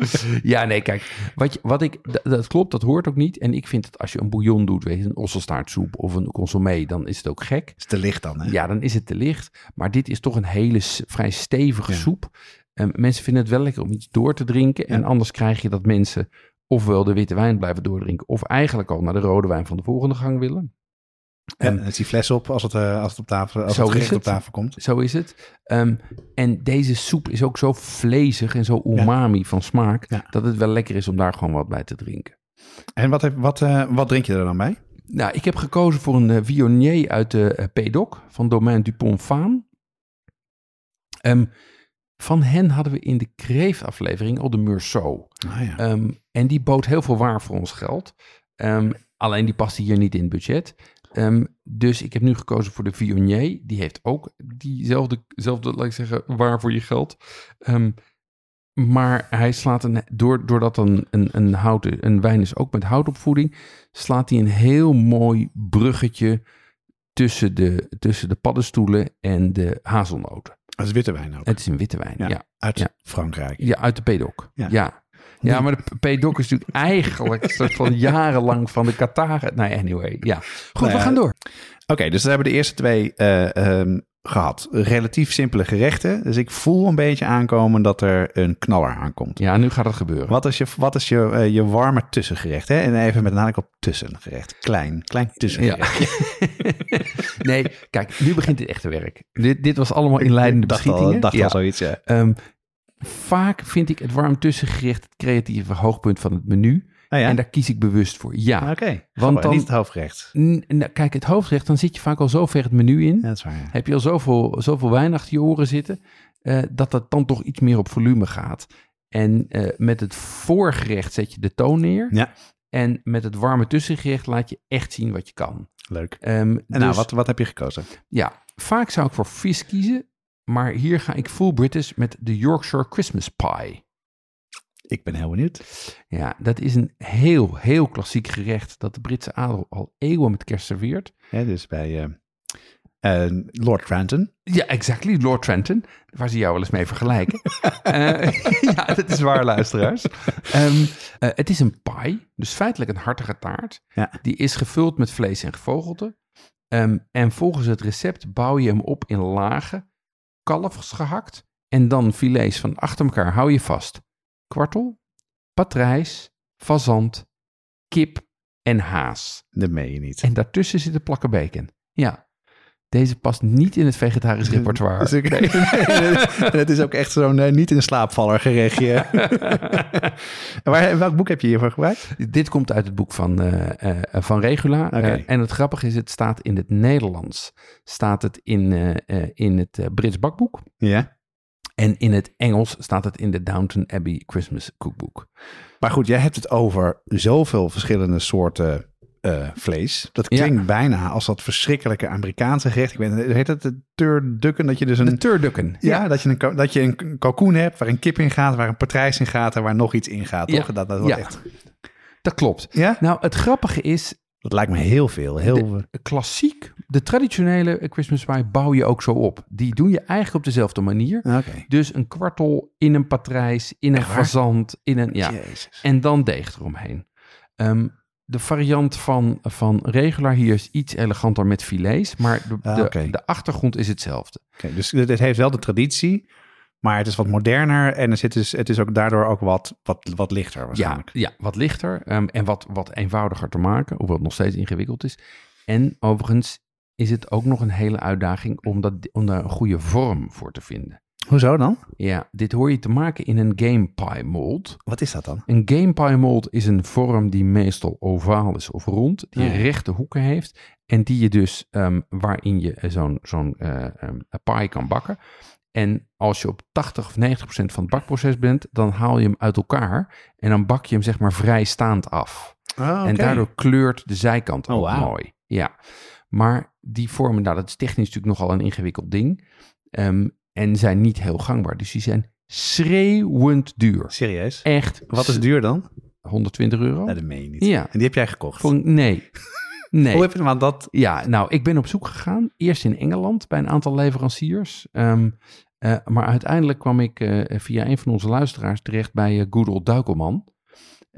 ja, nee, kijk. Wat, je, wat ik, dat klopt, dat hoort ook niet. En ik vind dat als je een bouillon doet, weet je, een osselstaartsoep of een consommé, dan is het ook gek. is te licht dan, hè? Ja, dan is het te licht. Maar dit is toch een hele vrij stevige Ja. soep. En mensen vinden het wel lekker om iets door te drinken. En anders krijg je dat mensen ofwel de witte wijn blijven doordrinken, of eigenlijk al naar de rode wijn van de volgende gang willen. En dan is die fles op als het, eh, als het op tafel, als het gerecht op tafel komt. Zo is het. Ehm, en deze soep is ook zo vlezig en zo umami van smaak, Ja. dat het wel lekker is om daar gewoon wat bij te drinken. En wat, heb, wat, eh, wat drink je er dan bij? Nou, ik heb gekozen voor een eh, Viognier uit de uh, Pédoc van Domaine Dupont Faan. Ehm, van hen hadden we in de kreeftaflevering al de Meursault. Ah, ja. Ehm, en die bood heel veel waar voor ons geld. Alleen die paste hier niet in het budget. Ehm, dus ik heb nu gekozen voor de Viognier. Die heeft ook diezelfde, zelfde, laat ik zeggen, waar voor je geld. Ehm, maar hij slaat een, door, doordat een, een, een, houten, een wijn is ook met houtopvoeding, slaat hij een heel mooi bruggetje tussen de, tussen de paddenstoelen en de hazelnoten. Dat is witte wijn ook. Het is een witte wijn, ja. Ja. Ja, Uit ja. Frankrijk. uit de Pédoc. Ja. Ja. Ja. maar de Pédoc is natuurlijk eigenlijk een soort van jarenlang van de Qatar. Nou, anyway, ja. Goed, Nou we ja, gaan door. Oké, dus we hebben de eerste twee eh, ehm, gehad. Relatief simpele gerechten. Dus ik voel een beetje aankomen dat er een knaller aankomt. Ja, nu gaat het gebeuren. Wat is je, wat is je, eh, je warme tussengerecht? Hè? En even met nadruk op tussengerecht. Klein, klein tussengerecht. nee, kijk, nu begint het echte werk. Dit, dit was allemaal inleidende dacht al, beschietingen. dacht Ja. al zoiets, ja. Ehm, vaak vind ik het warm tussengerecht het creatieve hoogpunt van het menu. Ah, ja? En daar kies ik bewust voor. Ja. Oké, Want dan- niet het hoofdgerecht. Kijk, het hoofdrecht, dan zit je vaak al zo ver het menu in. Ja, dat is waar. ja. Heb je al zoveel, zoveel wijn achter je oren zitten, eh, dat dat dan toch iets meer op volume gaat. En eh, met het voorgerecht zet je de toon neer. Ja. En met het warme tussengerecht laat je echt zien wat je kan. Leuk. Ehm, En nou, dus, wat, wat heb je gekozen? Ja, vaak zou ik voor vis kiezen. Maar hier ga ik full British met de Yorkshire Christmas Pie. Ik ben heel benieuwd. Ja, dat is een heel, heel klassiek gerecht dat de Britse adel al eeuwen met kerst serveert. Ja, dus bij eh, eh, Lord Cranton. Ja, exactly. Lord Trenton, waar ze jou wel eens mee vergelijken. Eh, ja, dat is waar, luisteraars. Ehm, eh, het is een pie, dus feitelijk een hartige taart. Ja. Die is gevuld met vlees en gevogelte. Ehm, en volgens het recept bouw je hem op in lagen, kalfs gehakt en dan filets van achter elkaar. Hou je vast. Kwartel, patrijs, fazant, kip en haas. Dat meen je niet. En daartussen zitten plakken bacon. Ja. Deze past niet in het vegetarisch repertoire. Dus ik- het is ook echt zo'n niet in slaapvaller gerechtje. Waar, welk boek heb je hiervoor gebruikt? Dit komt uit het boek van, eh, eh, van Regula. Eh, en het grappige is, het staat in het Nederlands. Staat het in, in het Brits bakboek. Ja. En in het Engels staat het in de Downton Abbey Christmas Cookbook. Maar goed, jij hebt het over zoveel verschillende soorten eh, vlees. Dat Ja. klinkt bijna als dat verschrikkelijke Amerikaanse gerecht. Ik weet, heet het de turducken? Dat je dus een... De turducken. ja, Dat, je een, dat je een kalkoen hebt waar een kip in gaat, waar een patrijs in gaat en waar nog iets in gaat, Ja. toch? Dat, dat, wordt Ja. echt... Dat klopt. ja? Nou, het grappige is, Dat lijkt me heel veel. Heel... klassiek, de traditionele Christmas pie bouw je ook zo op. Die doe je eigenlijk op dezelfde manier. Dus een kwartel in een patrijs, in een fazant, in een... Ja, Jezus. en dan deeg eromheen. Ehm, de variant van, van regular hier is iets eleganter met filets, maar de, Ah, de, de achtergrond is hetzelfde. Oké, dus dit heeft wel de traditie, maar het is wat moderner en er zit dus, het is ook daardoor ook wat, wat, wat lichter Ja, waarschijnlijk. ja, wat lichter ehm, en wat, wat eenvoudiger te maken, hoewel het nog steeds ingewikkeld is. En overigens is het ook nog een hele uitdaging om, dat, om daar een goede vorm voor te vinden. Hoezo dan? Ja, dit hoor je te maken in een game pie mold. Wat is dat dan? Een game pie mold is een vorm die meestal ovaal is of rond, die Ja. rechte hoeken heeft en die je dus ehm, waarin je eh, zo'n zo'n eh, ehm, pie kan bakken. En als je op 80 of 90 procent van het bakproces bent, dan haal je hem uit elkaar en dan bak je hem zeg maar vrijstaand af. Oh, En daardoor kleurt de zijkant Oh, ook wauw. mooi. Ja, maar die vormen, nou dat is technisch natuurlijk nogal een ingewikkeld ding ehm, en zijn niet heel gangbaar. Dus die zijn schreeuwend duur. Serieus? Echt. Wat is duur dan? 120 euro? Ja, dat meen je niet. Ja. En die heb jij gekocht? Voor, nee. Nee. Hoe heb je want dat? Ja, nou, ik ben op zoek gegaan. Eerst in Engeland bij een aantal leveranciers. Ehm, eh, maar uiteindelijk kwam ik eh, via een van onze luisteraars terecht bij uh, Good Old Duikelman.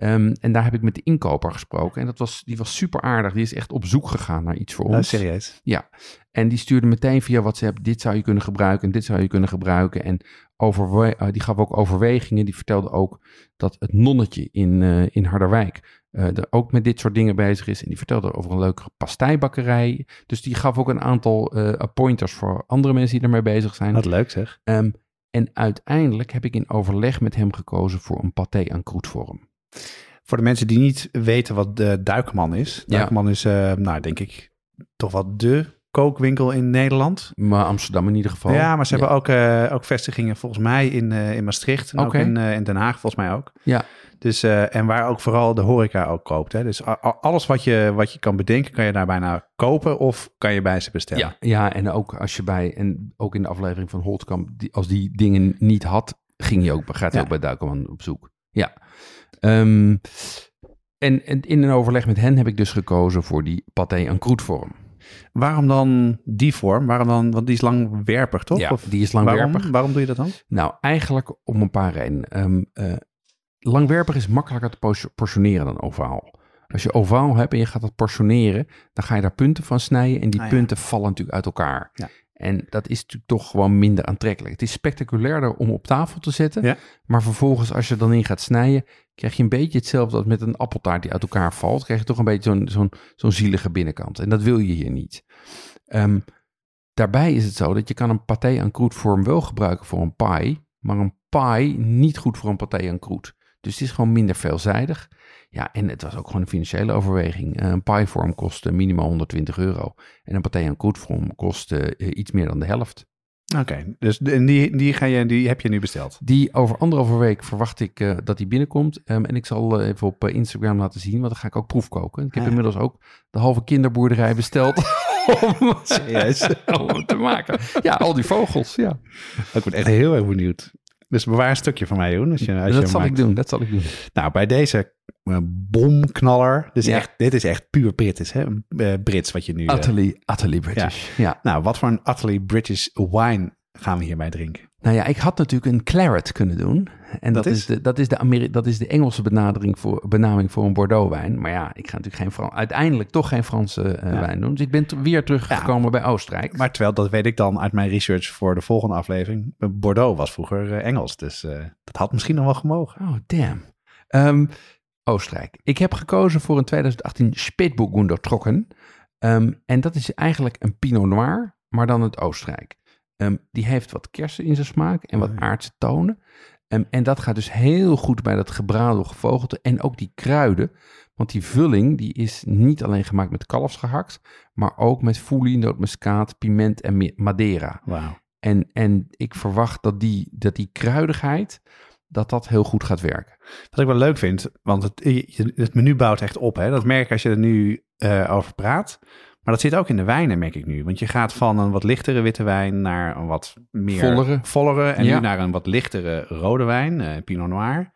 Ehm, en daar heb ik met de inkoper gesproken. En dat was, die was super aardig. Die is echt op zoek gegaan naar iets voor Oh, ons. serieus? Ja, en die stuurde meteen via WhatsApp, dit zou je kunnen gebruiken en dit zou je kunnen gebruiken. En overwe- eh, die gaf ook overwegingen. Die vertelde ook dat het nonnetje in, eh, in Harderwijk eh, er ook met dit soort dingen bezig is. En die vertelde over een leuke pastijbakkerij. Dus die gaf ook een aantal pointers voor andere mensen die ermee bezig zijn. Wat leuk zeg. Ehm, en uiteindelijk heb ik in overleg met hem gekozen voor een paté aan kroetvorm. Voor de mensen die niet weten wat de Duikman is. Ja. Duikman is, eh, nou denk ik, toch wel de kookwinkel in Nederland. Maar Amsterdam in ieder geval. Ja, maar ze hebben ook, eh, ook vestigingen volgens mij in, eh, in Maastricht. En ook in, in Den Haag volgens mij ook. Ja. Dus, en waar ook vooral de horeca ook koopt. Hè? Dus alles wat je, wat je kan bedenken, kan je daar bijna kopen of kan je bij ze bestellen. Ja, ja, en ook als je bij, en ook in de aflevering van Holtkamp, die, als die dingen niet had, ging je ook, gaat Ja. ook bij Duikelman op zoek. Ja. Ehm, en, en in een overleg met hen heb ik dus gekozen voor die paté en kroetvorm. Waarom dan die vorm? Waarom dan? Want die is langwerpig, toch? Ja, Of die is langwerpig. Waarom, waarom doe je dat dan? Nou, eigenlijk om een paar redenen. Eh, langwerpig is makkelijker te portioneren dan ovaal. Als je ovaal hebt en je gaat dat portioneren, dan ga je daar punten van snijden en die Ah, ja. punten vallen natuurlijk uit elkaar. Ja. En dat is natuurlijk toch gewoon minder aantrekkelijk. Het is spectaculairder om op tafel te zetten, Ja. maar vervolgens als je er dan in gaat snijden, krijg je een beetje hetzelfde als met een appeltaart die uit elkaar valt. Krijg je toch een beetje zo'n zo'n zo'n zielige binnenkant. En dat wil je hier niet. Ehm, daarbij is het zo dat je kan een paté aan kroetvorm wel gebruiken voor een pie, maar een pie niet goed voor een paté aan kroet. Dus het is gewoon minder veelzijdig. Ja, en het was ook gewoon een financiële overweging. Eh, Een pievorm kostte minimaal 120 euro. En een paté aan kroetvorm kostte eh, iets meer dan de helft. Oké, dus die, die, ga je, die heb je nu besteld. Die over anderhalve week verwacht ik eh, dat die binnenkomt. Ehm, en ik zal even op Instagram laten zien, want dan ga ik ook proefkoken. Ik heb Ah. inmiddels ook de halve kinderboerderij besteld om, om te maken. Ja, al die vogels, ja. Ik ben echt heel erg benieuwd. Dus bewaar een stukje van mij, Joen. Als je, als dat zal maakt. ik doen, dat zal ik doen. Nou, bij deze eh, bomknaller. Dit is, Ja. echt, dit is echt puur Brits, hè? Eh, Brits wat je nu... eh, Utterly, utterly British. Ja. nou, wat voor een utterly British wine gaan we hierbij drinken? Nou ja, ik had natuurlijk een claret kunnen doen. En dat, Dat is? is? de, dat, is de Ameri dat is de Engelse benadering voor, benaming voor een Bordeaux-wijn. Maar ja, ik ga natuurlijk geen Fran uiteindelijk toch geen Franse eh, Ja. wijn doen. Dus ik ben weer teruggekomen bij Oostenrijk. Maar terwijl, dat weet ik dan uit mijn research voor de volgende aflevering. Bordeaux was vroeger eh, Engels, dus eh, dat had misschien nog wel gemogen. Oh, damn. Ehm, Oostenrijk. Ik heb gekozen voor een 2018 Spätburgunder Trocken. Ehm, en dat is eigenlijk een Pinot Noir maar dan uit Oostenrijk. Ehm, die heeft wat kersen in zijn smaak en wat Oh aardse tonen. Ehm, en dat gaat dus heel goed bij dat gebraden gevogelte en ook die kruiden. Want die vulling die is niet alleen gemaakt met kalfsgehakt, maar ook met foelie, nootmuskaat, piment en madeira. Wauw. En, en ik verwacht dat die, dat die kruidigheid, dat dat heel goed gaat werken. Wat ik wel leuk vind, want het, het menu bouwt echt op. Hè? Dat merk ik als je er nu eh, over praat. Maar dat zit ook in de wijnen, merk ik nu. Want je gaat van een wat lichtere witte wijn naar een wat meer Vollere. vollere en Ja. nu naar een wat lichtere rode wijn, eh, Pinot Noir.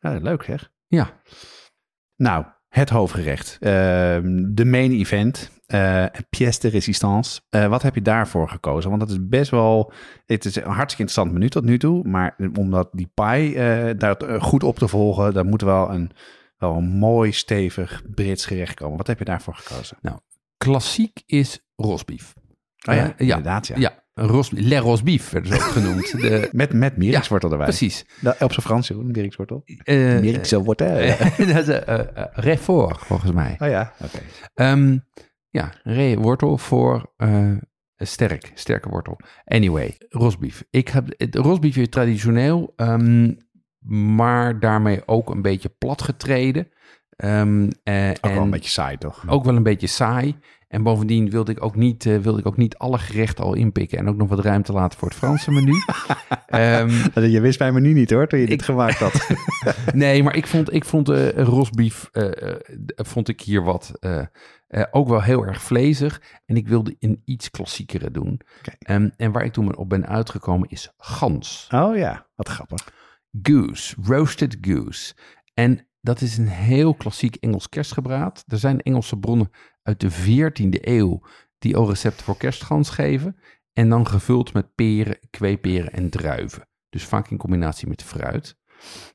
Ja, leuk zeg. Ja, Nou, het hoofdgerecht. Ehm, de main event. eh pièce de résistance. Eh, wat heb je daarvoor gekozen? Want dat is best wel... Het is een hartstikke interessant menu tot nu toe. Maar omdat die pie daar goed op te volgen... dan moet wel een, wel een mooi, stevig Brits gerecht komen. Wat heb je daarvoor gekozen? Klassiek is rosbief. Oh ja, Eh, ja, inderdaad. Ja. Ja, rosbief. Le rosbief werd ze ook genoemd. De, Met, met mierikswortel erbij. precies. Op zijn Frans, joh, mierikswortel. Eh, Mierikswortel. eh, dat is eh, Réfort, volgens mij. oh ja, oké. Ehm, ja, re wortel voor sterk, sterke wortel. Anyway, rosbief. Ik heb het rosbief is traditioneel, ehm, maar daarmee ook een beetje platgetreden. Ehm, eh, Ook en wel een beetje saai, toch? ook wel een beetje saai. En bovendien wilde ik ook niet, eh, wilde ik ook niet alle gerechten al inpikken en ook nog wat ruimte laten voor het Franse menu. Ehm, Je wist mijn menu niet, hoor, toen je dit gemaakt had. Nee, maar ik vond, ik vond eh rosbief vond ik hier wat ook wel heel erg vlezig. En ik wilde een iets klassiekere doen. Ehm, en waar ik toen op ben uitgekomen is gans. oh ja, wat grappig. Goose, roasted goose. En dat is een heel klassiek Engels kerstgebraad. Er zijn Engelse bronnen uit de 14e eeuw die al recepten voor kerstgans geven. En dan gevuld met peren, kweeperen en druiven. Dus vaak in combinatie met fruit.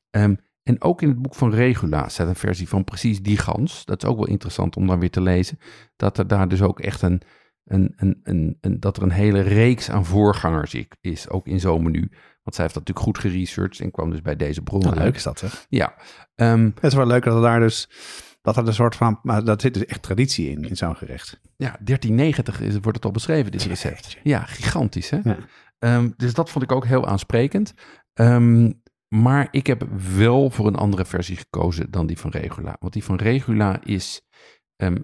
Ehm, en ook in het boek van Regula staat een versie van precies die gans. Dat is ook wel interessant om dan weer te lezen. Dat er daar dus ook echt een, een, een, een, dat er een hele reeks aan voorgangers is, ook in zo'n menu. Want zij heeft dat natuurlijk goed geresearched en kwam dus bij deze bronnen. Nou, leuk is dat, zeg. Ja, ehm, Het is wel leuk dat er daar dus... Dat er een soort van... Maar dat zit dus echt traditie in, in zo'n gerecht. ja 1390 is, wordt het al beschreven, dit recept. Ja, gigantisch hè. Ja. Ehm, dus dat vond ik ook heel aansprekend. Ehm, maar ik heb wel voor een andere versie gekozen dan die van Regula. Want die van Regula is,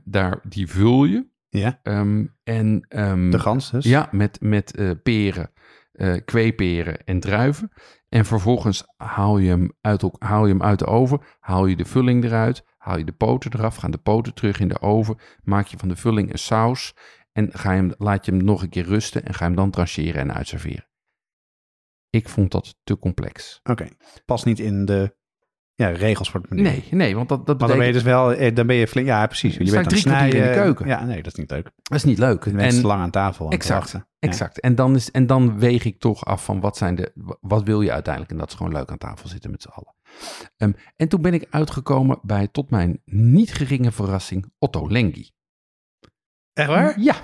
daar, die vul je. Ja, en, de gans dus. Ja, met, met eh, peren, eh kweeperen en druiven. En vervolgens haal je, hem uit, haal je hem uit de oven, haal je de vulling eruit, haal je de poten eraf, gaan de poten terug in de oven, maak je van de vulling een saus en ga je hem, laat je hem nog een keer rusten en ga hem dan trancheren en uitserveren. Ik vond dat te complex. Oké. Past niet in de ja, regels voor het menu. Nee, nee, want dat, dat Maar dan ben je betekent, dus wel... eh, Dan ben je flink... Ja, precies. Je bent ik aan het drie kwartier in de snijden. keuken. Ja, nee, dat is niet leuk. dat is niet leuk. En- te lang aan tafel aan te Exact. Ja. Exact. En, dan is, en dan weeg ik toch af van wat, zijn de, wat wil je uiteindelijk. En dat is gewoon leuk aan tafel zitten met z'n allen. Ehm, en toen ben ik uitgekomen bij, tot mijn niet geringe verrassing, Otto Lengi. Echt waar? Ja.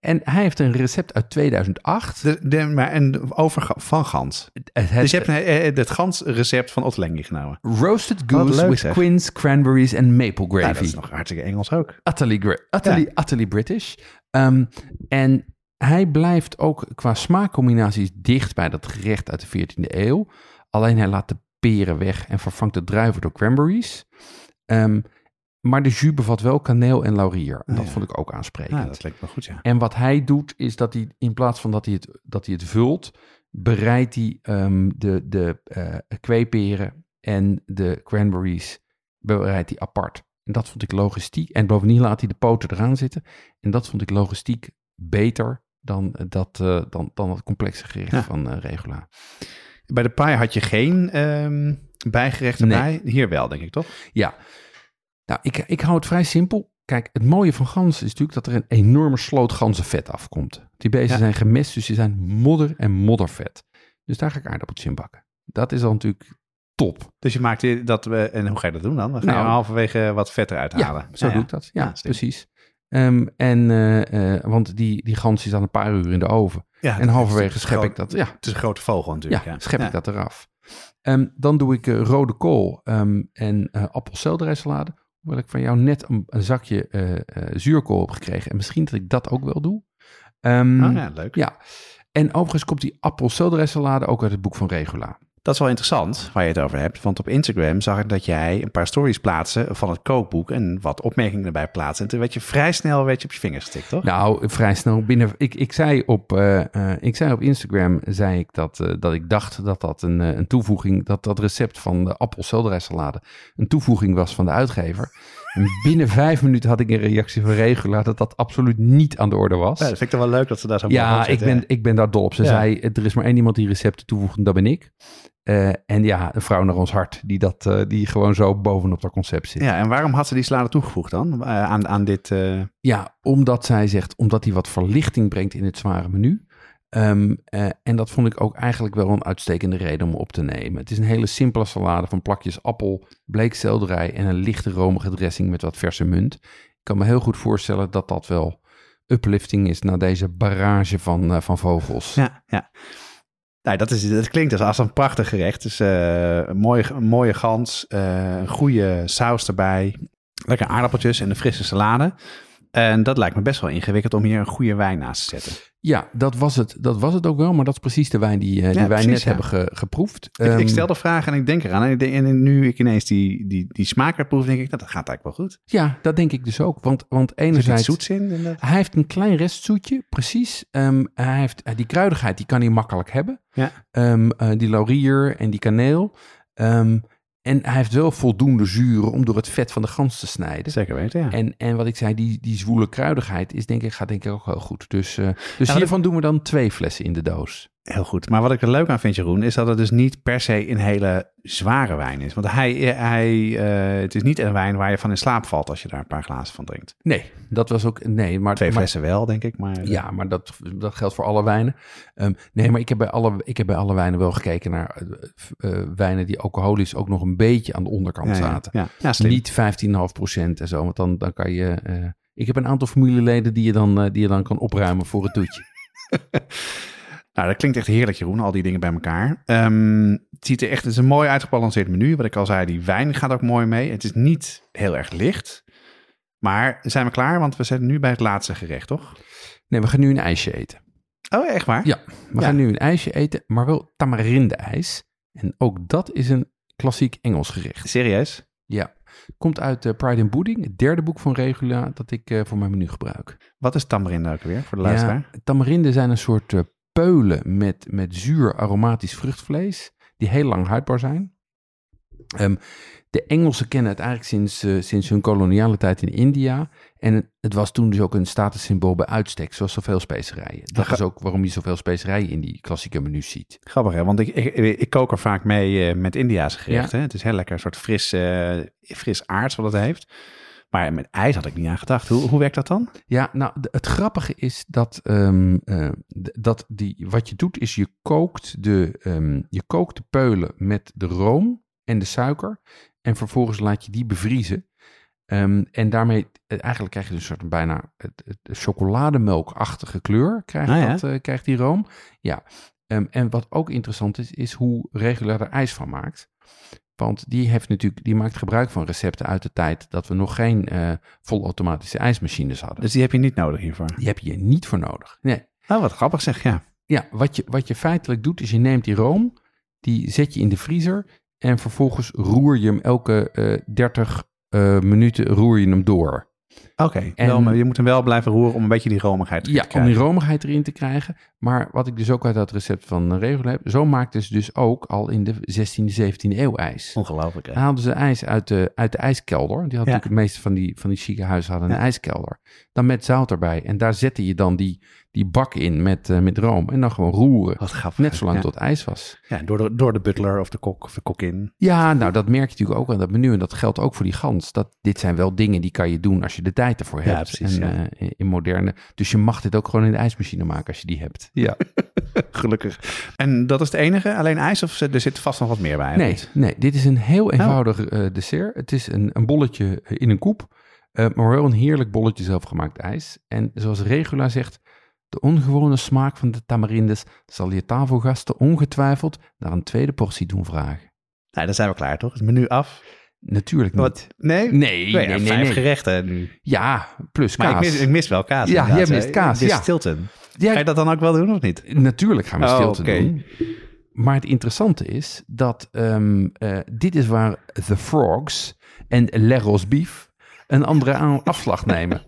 En hij heeft een recept uit 2008. De, de, maar en over van gans. Het, het- Dus je hebt eh, eh, het gansrecept van Otlengi genomen. roasted goose leuk, with zeg. quince, cranberries en maple Ja, gravy. dat is nog hartstikke Engels ook. utterly, utterly, utterly British. Ehm, en hij blijft ook qua smaakcombinaties dicht bij dat gerecht uit de 14e eeuw. Alleen hij laat de peren weg en vervangt de druiven door cranberries. Ehm, maar de jus bevat wel kaneel en laurier. En Ah, dat vond ik ook aansprekend. Ja, dat lijkt me goed, ja. En wat hij doet, is dat hij in plaats van dat hij het, dat hij het vult, bereidt hij ehm, de, de eh kweeperen en de cranberries bereidt hij apart. En dat vond ik logistiek. En bovendien laat hij de poten eraan zitten. En dat vond ik logistiek beter dan, dat, eh, dan, dan het complexe gerecht Ja. van eh, Regula. Bij de paai had je geen ehm bijgerecht Nee. erbij. Hier wel, denk ik, toch? Ja, nou, ik, ik hou het vrij simpel. Kijk, het mooie van ganzen is natuurlijk dat er een enorme sloot ganzenvet afkomt. Die beesten Ja. zijn gemest, dus die zijn modder en moddervet. Dus daar ga ik aardappeltjes in bakken. Dat is al natuurlijk top. Dus je maakt dat we. En hoe ga je dat doen dan? Dan ga je Nou, halverwege wat vet eruit halen. Ja, zo doe ik dat. Ja, precies. Ehm, en, eh, eh, want die, die gans is dan een paar uur in de oven. Ja, en halverwege schep groot- ik dat. Ja, Het is een grote vogel natuurlijk. ja, schep ik dat eraf. Ehm, dan doe ik eh, rode kool ehm, en uh, appelselderijsalade. Hoewel ik van jou net een, een zakje eh, eh, zuurkool heb gekregen. En misschien dat ik dat ook wel doe. Ehm, Oh, ja, leuk. ja. En overigens komt die appelselderijsalade ook uit het boek van Regula. Dat is wel interessant waar je het over hebt. Want op Instagram zag ik dat jij een paar stories plaatste van het kookboek en wat opmerkingen erbij plaatsen. En toen werd je vrij snel werd je op je vingers gestikt, toch? Nou, vrij snel binnen. Ik, ik, zei, op, eh, eh, ik zei op Instagram zei ik dat, eh, dat ik dacht dat dat een, een toevoeging, dat dat recept van de appelselderijsalade een toevoeging was van de uitgever. En binnen vijf minuten had ik een reactie van Regula dat dat absoluut niet aan de orde was. Ja, dat vind ik toch wel leuk dat ze daar zo Ja, ik ben, ik ben daar dol op. Ze Ja. zei, er is maar één iemand die recepten toevoegt en dat ben ik. Eh, en ja, een vrouw naar ons hart, die, dat, eh, die gewoon zo bovenop dat concept zit. Ja, en waarom had ze die salade toegevoegd dan? Eh, aan, aan dit... Ja, omdat zij zegt, omdat hij wat verlichting brengt in het zware menu. Ehm, eh, en dat vond ik ook eigenlijk wel een uitstekende reden om op te nemen. Het is een hele simpele salade van plakjes appel, bleekselderij en een lichte romige dressing met wat verse munt. Ik kan me heel goed voorstellen dat dat wel uplifting is na deze barrage van, eh, van vogels. Ja, ja. Nou, dat, is, klinkt als een prachtig gerecht. Dus eh, een, mooie, een mooie gans, een goede saus erbij, lekker aardappeltjes en een frisse salade. En dat lijkt me best wel ingewikkeld om hier een goede wijn naast te zetten. Ja, dat was het, dat was het ook wel, maar dat is precies de wijn die, eh, die wij precies, net ja. hebben ge- geproefd. Ik, ik Ehm, stel de vraag en ik denk eraan. En, nu ik ineens die, die, die smaak herproef, denk ik, nou, dat gaat eigenlijk wel goed. Ja, dat denk ik dus ook. Want, want Er enerzijds... zoets in. dat- Hij heeft een klein restzoetje, precies. Ehm, hij heeft, eh, die kruidigheid die kan hij makkelijk hebben. Ja. Ehm, eh, die laurier en die kaneel. En hij heeft wel voldoende zuren om door het vet van de gans te snijden. Zeker weten, ja. En, en wat ik zei, die, die zwoele kruidigheid is denk ik, gaat denk ik ook heel goed. Dus, eh, dus hiervan doen we dan twee flessen in de doos. Heel goed. Maar wat ik er leuk aan vind, Jeroen, is dat het dus niet per se een hele zware wijn is. Want hij, hij, eh, het is niet een wijn waar je van in slaap valt als je daar een paar glazen van drinkt. Nee, dat was ook... Nee, maar, Twee maar- flessen wel, denk ik. Maar, Ja, maar dat, dat geldt voor alle wijnen. Ehm, nee, maar ik heb, bij alle, ik heb bij alle wijnen wel gekeken naar eh, eh, wijnen die alcoholisch ook nog een beetje aan de onderkant ja, zaten. Ja. Niet 15,5% en zo, want dan, dan kan je... ik heb een aantal familieleden die je, dan, die je dan kan opruimen voor het toetje. Nou, dat klinkt echt heerlijk, Jeroen, al die dingen bij elkaar. Ehm, het ziet er echt, het is een mooi uitgebalanceerd menu. Wat ik al zei, die wijn gaat ook mooi mee. Het is niet heel erg licht. Maar zijn we klaar? Want we zijn nu bij het laatste gerecht, toch? Nee, we gaan nu een ijsje eten. Oh, echt waar? Ja, we Ja. gaan nu een ijsje eten, maar wel tamarinde-ijs. En ook dat is een klassiek Engels gerecht. Serieus? Ja, komt uit eh, Pride and Pudding, het derde boek van Regula dat ik eh, voor mijn menu gebruik. Wat is tamarinde ook weer, voor de luisteraar? Ja, tamarinden zijn een soort eh, peulen met, met zuur aromatisch vruchtvlees, die heel lang houdbaar zijn. Ehm, de Engelsen kennen het eigenlijk sinds, eh, sinds hun koloniale tijd in India. En het, was toen dus ook een statussymbool bij uitstek, zoals zoveel specerijen. Dat is ook waarom je zoveel specerijen in die klassieke menus ziet. Grappig, hè? Want ik, ik, ik kook er vaak mee eh, met Indiaanse gerechten. Het is heel lekker, een soort fris, eh, fris aards wat het heeft. Maar met ijs had ik niet aan gedacht. Hoe, hoe werkt dat dan? Ja, nou, het grappige is dat, ehm, eh, dat die, wat je doet is je kookt, de, ehm, je kookt de peulen met de room en de suiker. En vervolgens laat je die bevriezen. Ehm, en daarmee, eh, eigenlijk krijg je dus een soort bijna chocolademelkachtige kleur, krijgt, Ah, ja? dat, eh, krijgt die room. Ja, en wat ook interessant is, is hoe regulair er ijs van maakt. Want die, heeft natuurlijk, die maakt gebruik van recepten uit de tijd dat we nog geen eh volautomatische ijsmachines hadden. Dus die heb je niet nodig hiervoor. Die heb je niet voor nodig. Nee. Oh, wat grappig zeg, ja. Ja, wat je, wat je feitelijk doet, is je neemt die room, die zet je in de vriezer en vervolgens roer je hem elke eh 30 eh, minuten roer je hem door. Oké, je moet hem wel blijven roeren om een beetje die romigheid te Ja, om krijgen. die romigheid erin te krijgen. Maar wat ik dus ook uit dat recept van Regel heb, zo maakten ze dus ook al in de 16e, 17e eeuw ijs. Ongelooflijk, hè? Dan haalden ze ijs uit de, uit de ijskelder. Die hadden natuurlijk het meeste van die, van die chique huizen hadden een Ja. ijskelder. Dan met zout erbij. En daar zette je dan die, die bak in met, eh, met room. En dan gewoon roeren. Wat grappig. Net zolang ja. tot ijs was. Ja, door de, door de butler of de kok of de kokin. Ja, nou dat merk je natuurlijk ook aan dat menu. En dat geldt ook voor die gans. Dat, dit zijn wel dingen die kan je doen als je de tijd ervoor Ja, hebt. precies, en, ja. eh, in moderne. Dus je mag dit ook gewoon in de ijsmachine maken als je die hebt. Ja. Gelukkig. En dat is het enige? Alleen ijs of er zit vast nog wat meer bij? Nee, nee, dit is een heel eenvoudig eh, dessert. Het is een, een bolletje eh, in een koep. eh, maar wel een heerlijk bolletje zelfgemaakt ijs. En zoals Regula zegt, de ongewone smaak van de tamarindes zal je tafelgasten ongetwijfeld naar een tweede portie doen vragen. Nou, dan zijn we klaar, toch? Het menu af. Natuurlijk niet. Wat? Nee? Nee, Nee, nee, nee, vijf nee. gerechten nu. Ja, plus Maar kaas. ik mis, ik mis wel kaas. Ja, inderdaad, jij mist kaas, Dit ja. Stilton. Ja, Ga je dat dan ook wel doen of niet? Natuurlijk gaan we Oh, stilte doen. Maar het interessante is dat ehm, eh, dit is waar The Frogs en Le Beef een andere afslag nemen.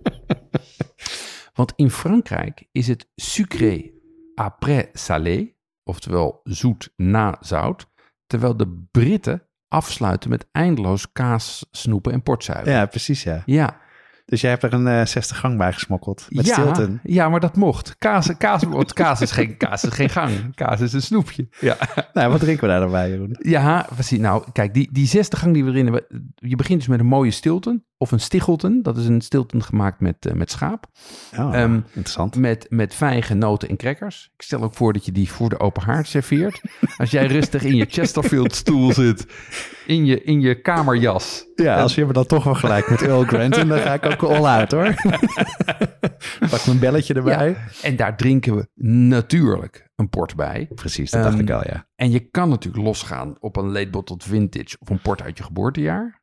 Want in Frankrijk is het sucré après salé, oftewel zoet na zout, terwijl de Britten afsluiten met eindeloos kaas, snoepen en portzuiver. Ja, precies ja. Ja, Dus jij hebt er een eh 60 gang bij gesmokkeld. Met ja, Stilton. ja, maar dat mocht. Kaas, kaas, kaas, is geen, kaas is geen gang. Kaas is een snoepje. Ja. Nou, wat drinken we daar dan bij, Jeroen? Ja, precies. Nou, kijk, die, die zesde gang die we erin hebben. Je begint dus met een mooie stilton. Of een stichelton. Dat is een stilton gemaakt met, eh, met schaap. Oh, Ehm, interessant. Met, met vijgen, noten en crackers. Ik stel ook voor dat je die voor de open haard serveert. Als jij rustig in je Chesterfield stoel zit. In je, in je kamerjas. Ja, als je me dan toch wel gelijk met Earl Grant, dan ga ik ook all out hoor. Pak mijn belletje erbij. Ja, en daar drinken we natuurlijk een port bij. Precies, dat dacht Ehm, ik al, ja. En je kan natuurlijk losgaan op een late bottled vintage of een port uit je geboortejaar.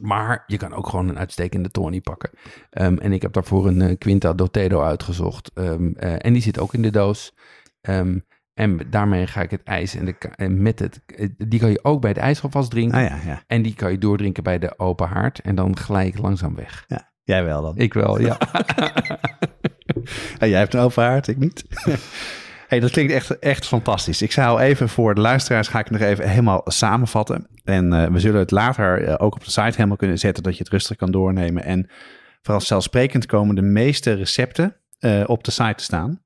Maar je kan ook gewoon een uitstekende Tony pakken. Ehm, en ik heb daarvoor een eh, Quinta Dotedo uitgezocht. Ehm, eh, en die zit ook in de doos. Ehm, en daarmee ga ik het ijs en, de, en met het... eh, Die kan je ook bij het ijs alvast drinken. Ah ja, ja. En die kan je doordrinken bij de open haard. En dan gelijk langzaam weg. ja. Jij wel dan. Ik wel, ja. En jij hebt een open haard, ik niet. hey, dat klinkt echt, echt fantastisch. Ik zou even voor de luisteraars, ga ik het nog even helemaal samenvatten. En eh, we zullen het later eh, ook op de site helemaal kunnen zetten, dat je het rustig kan doornemen. En vooral zelfsprekend komen de meeste recepten eh, op de site te staan.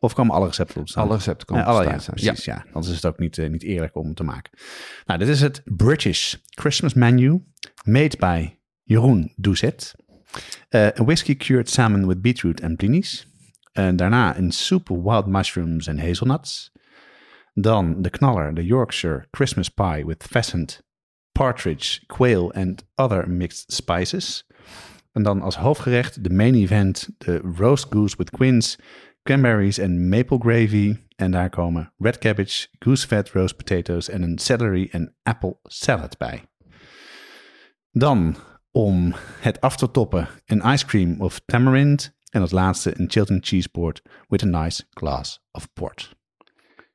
Of komen alle recepten op staan? Alle recepten komen Ja, alle, ja, precies, ja. Anders is het ook niet, niet eerlijk om te maken. Nou, dit is het British Christmas menu, made by Jeroen Doucet. Eh, Een whiskey cured salmon with beetroot en blinis. En daarna een soup of wild mushrooms en hazelnuts. Dan de knaller, de Yorkshire Christmas pie with pheasant, partridge, quail and other mixed spices. En dan als hoofdgerecht de main event, de roast goose with quince, cranberries en maple gravy. En daar komen red cabbage, goose fat roast potatoes en een celery en apple salad bij. Dan om het af te toppen een ice cream of tamarind. En als laatste een Chilton cheese board with a nice glass of port.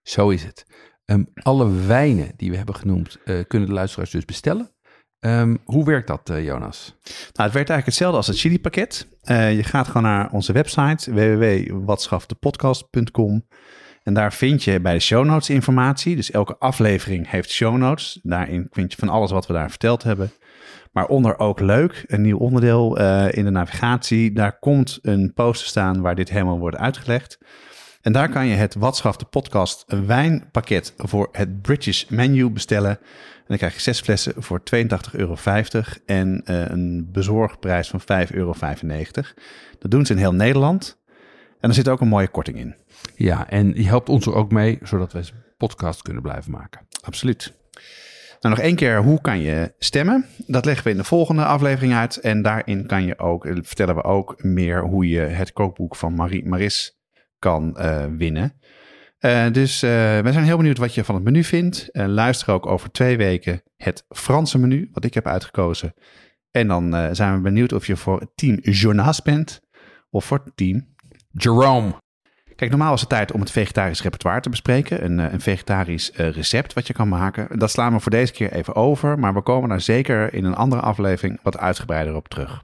Zo is het. Ehm, alle wijnen die we hebben genoemd, eh, kunnen de luisteraars dus bestellen. Ehm, hoe werkt dat, eh, Jonas? Nou, het werkt eigenlijk hetzelfde als het chili-pakket. Eh, je gaat gewoon naar onze website www.watschaftepodcast.com en daar vind je bij de show notes informatie. Dus elke aflevering heeft show notes. Daarin vind je van alles wat we daar verteld hebben. Maar onder ook leuk, een nieuw onderdeel eh, in de navigatie. Daar komt een poster staan waar dit helemaal wordt uitgelegd. En daar kan je het Watschaf de podcast een wijnpakket voor het British menu bestellen. En dan krijg je zes flessen voor 82,50 euro en eh, een bezorgprijs van 5,95 euro. Dat doen ze in heel Nederland. En er zit ook een mooie korting in. Ja, en je helpt ons er ook mee, zodat we podcast kunnen blijven maken. Absoluut. Nou, nog één keer, hoe kan je stemmen? Dat leggen we in de volgende aflevering uit. En daarin kan je ook, eh, vertellen we ook meer hoe je het kookboek van Marie Maris kan eh, winnen. Eh, dus eh wij zijn heel benieuwd wat je van het menu vindt. Luister ook over twee weken het Franse menu, wat ik heb uitgekozen. En dan zijn we benieuwd of je voor team Jonas bent of voor team Jerome. Kijk, normaal is het tijd om het vegetarisch repertoire te bespreken. Een, eh, een vegetarisch eh, recept wat je kan maken. Dat slaan we voor deze keer even over. Maar we komen daar zeker in een andere aflevering wat uitgebreider op terug.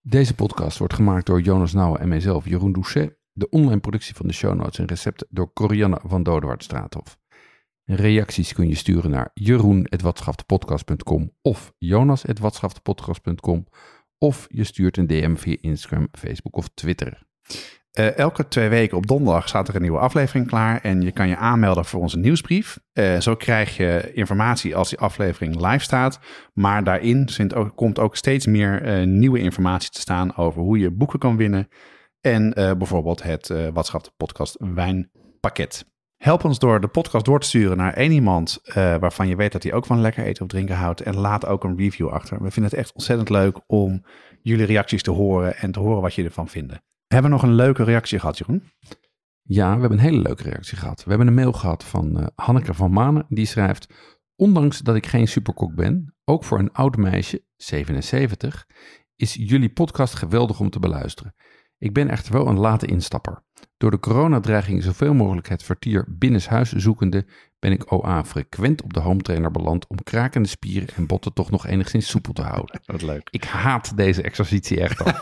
Deze podcast wordt gemaakt door Jonas Nouwen en mijzelf, Jeroen Doucet. De online productie van de show notes en recepten door Corianne van Dodewaard Straathof. Reacties kun je sturen naar jeroen.watschaftepodcast.com of jonas.watschaftepodcast.com of je stuurt een DM via Instagram, Facebook of Twitter. Eh, elke twee weken op donderdag staat er een nieuwe aflevering klaar. En je kan je aanmelden voor onze nieuwsbrief. Eh, zo krijg je informatie als die aflevering live staat. Maar daarin komt ook steeds meer eh, nieuwe informatie te staan over hoe je boeken kan winnen. En bijvoorbeeld het uh, Watschap Podcast Wijnpakket. Help ons door de podcast door te sturen naar één iemand waarvan je weet dat hij ook van lekker eten of drinken houdt. En laat ook een review achter. We vinden het echt ontzettend leuk om jullie reacties te horen en te horen wat je ervan vinden. Hebben we nog een leuke reactie gehad, Jeroen? Ja, we hebben een hele leuke reactie gehad. We hebben een mail gehad van uh, Hanneke van Manen. Die schrijft: Ondanks dat ik geen superkok ben, ook voor een oud meisje, 77, is jullie podcast geweldig om te beluisteren. Ik ben echter wel een late instapper. Door de coronadreiging zoveel mogelijk het vertier binnenshuis zoekende, ben ik OA frequent op de home trainer beland om krakende spieren en botten toch nog enigszins soepel te houden. Wat leuk. Ik haat deze exercitie echt al.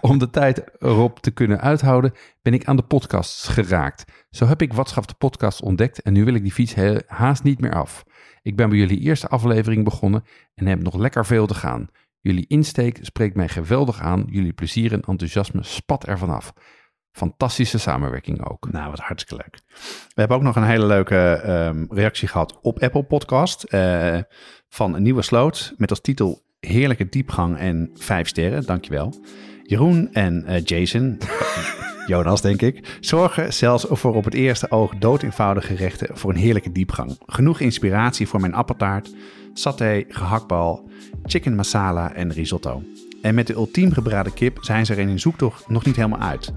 Om de tijd erop te kunnen uithouden, ben ik aan de podcasts geraakt. Zo heb ik WhatsApp de podcast ontdekt en nu wil ik die fiets haast niet meer af. Ik ben bij jullie eerste aflevering begonnen en heb nog lekker veel te gaan. Jullie insteek spreekt mij geweldig aan. Jullie plezier en enthousiasme spat ervan af. Fantastische samenwerking ook. Nou, wat hartstikke leuk. We hebben ook nog een hele leuke ehm, reactie gehad op Apple Podcast eh, van een nieuwe sloot met als titel Heerlijke diepgang en vijf sterren. Dankjewel. Jeroen en eh, Jason, Jonas denk ik, zorgen zelfs voor op het eerste oog doodeenvoudige gerechten voor een heerlijke diepgang. Genoeg inspiratie voor mijn appeltaart, saté, gehaktbal, chicken masala en risotto. En met de ultiem gebraden kip zijn ze er in hun zoektocht nog niet helemaal uit.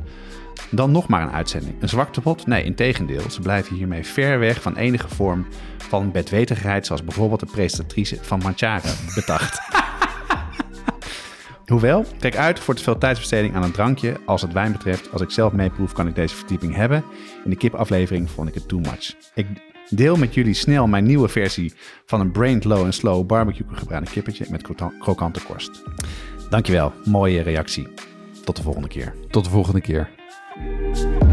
Dan nog maar een uitzending. Een zwaktebot? Nee, integendeel. Ze blijven hiermee ver weg van enige vorm van bedwetigheid, zoals bijvoorbeeld de presentatrice van Manchara betacht. Hoewel, kijk uit voor te veel tijdsbesteding aan een drankje. Als het wijn betreft, als ik zelf meeproef, kan ik deze verdieping hebben. In de kipaflevering vond ik het too much. Ik deel met jullie snel mijn nieuwe versie van een brain low en slow barbecue gebraden kippetje met krokante korst. Dankjewel, mooie reactie. Tot de volgende keer. Tot de volgende keer. Thank you.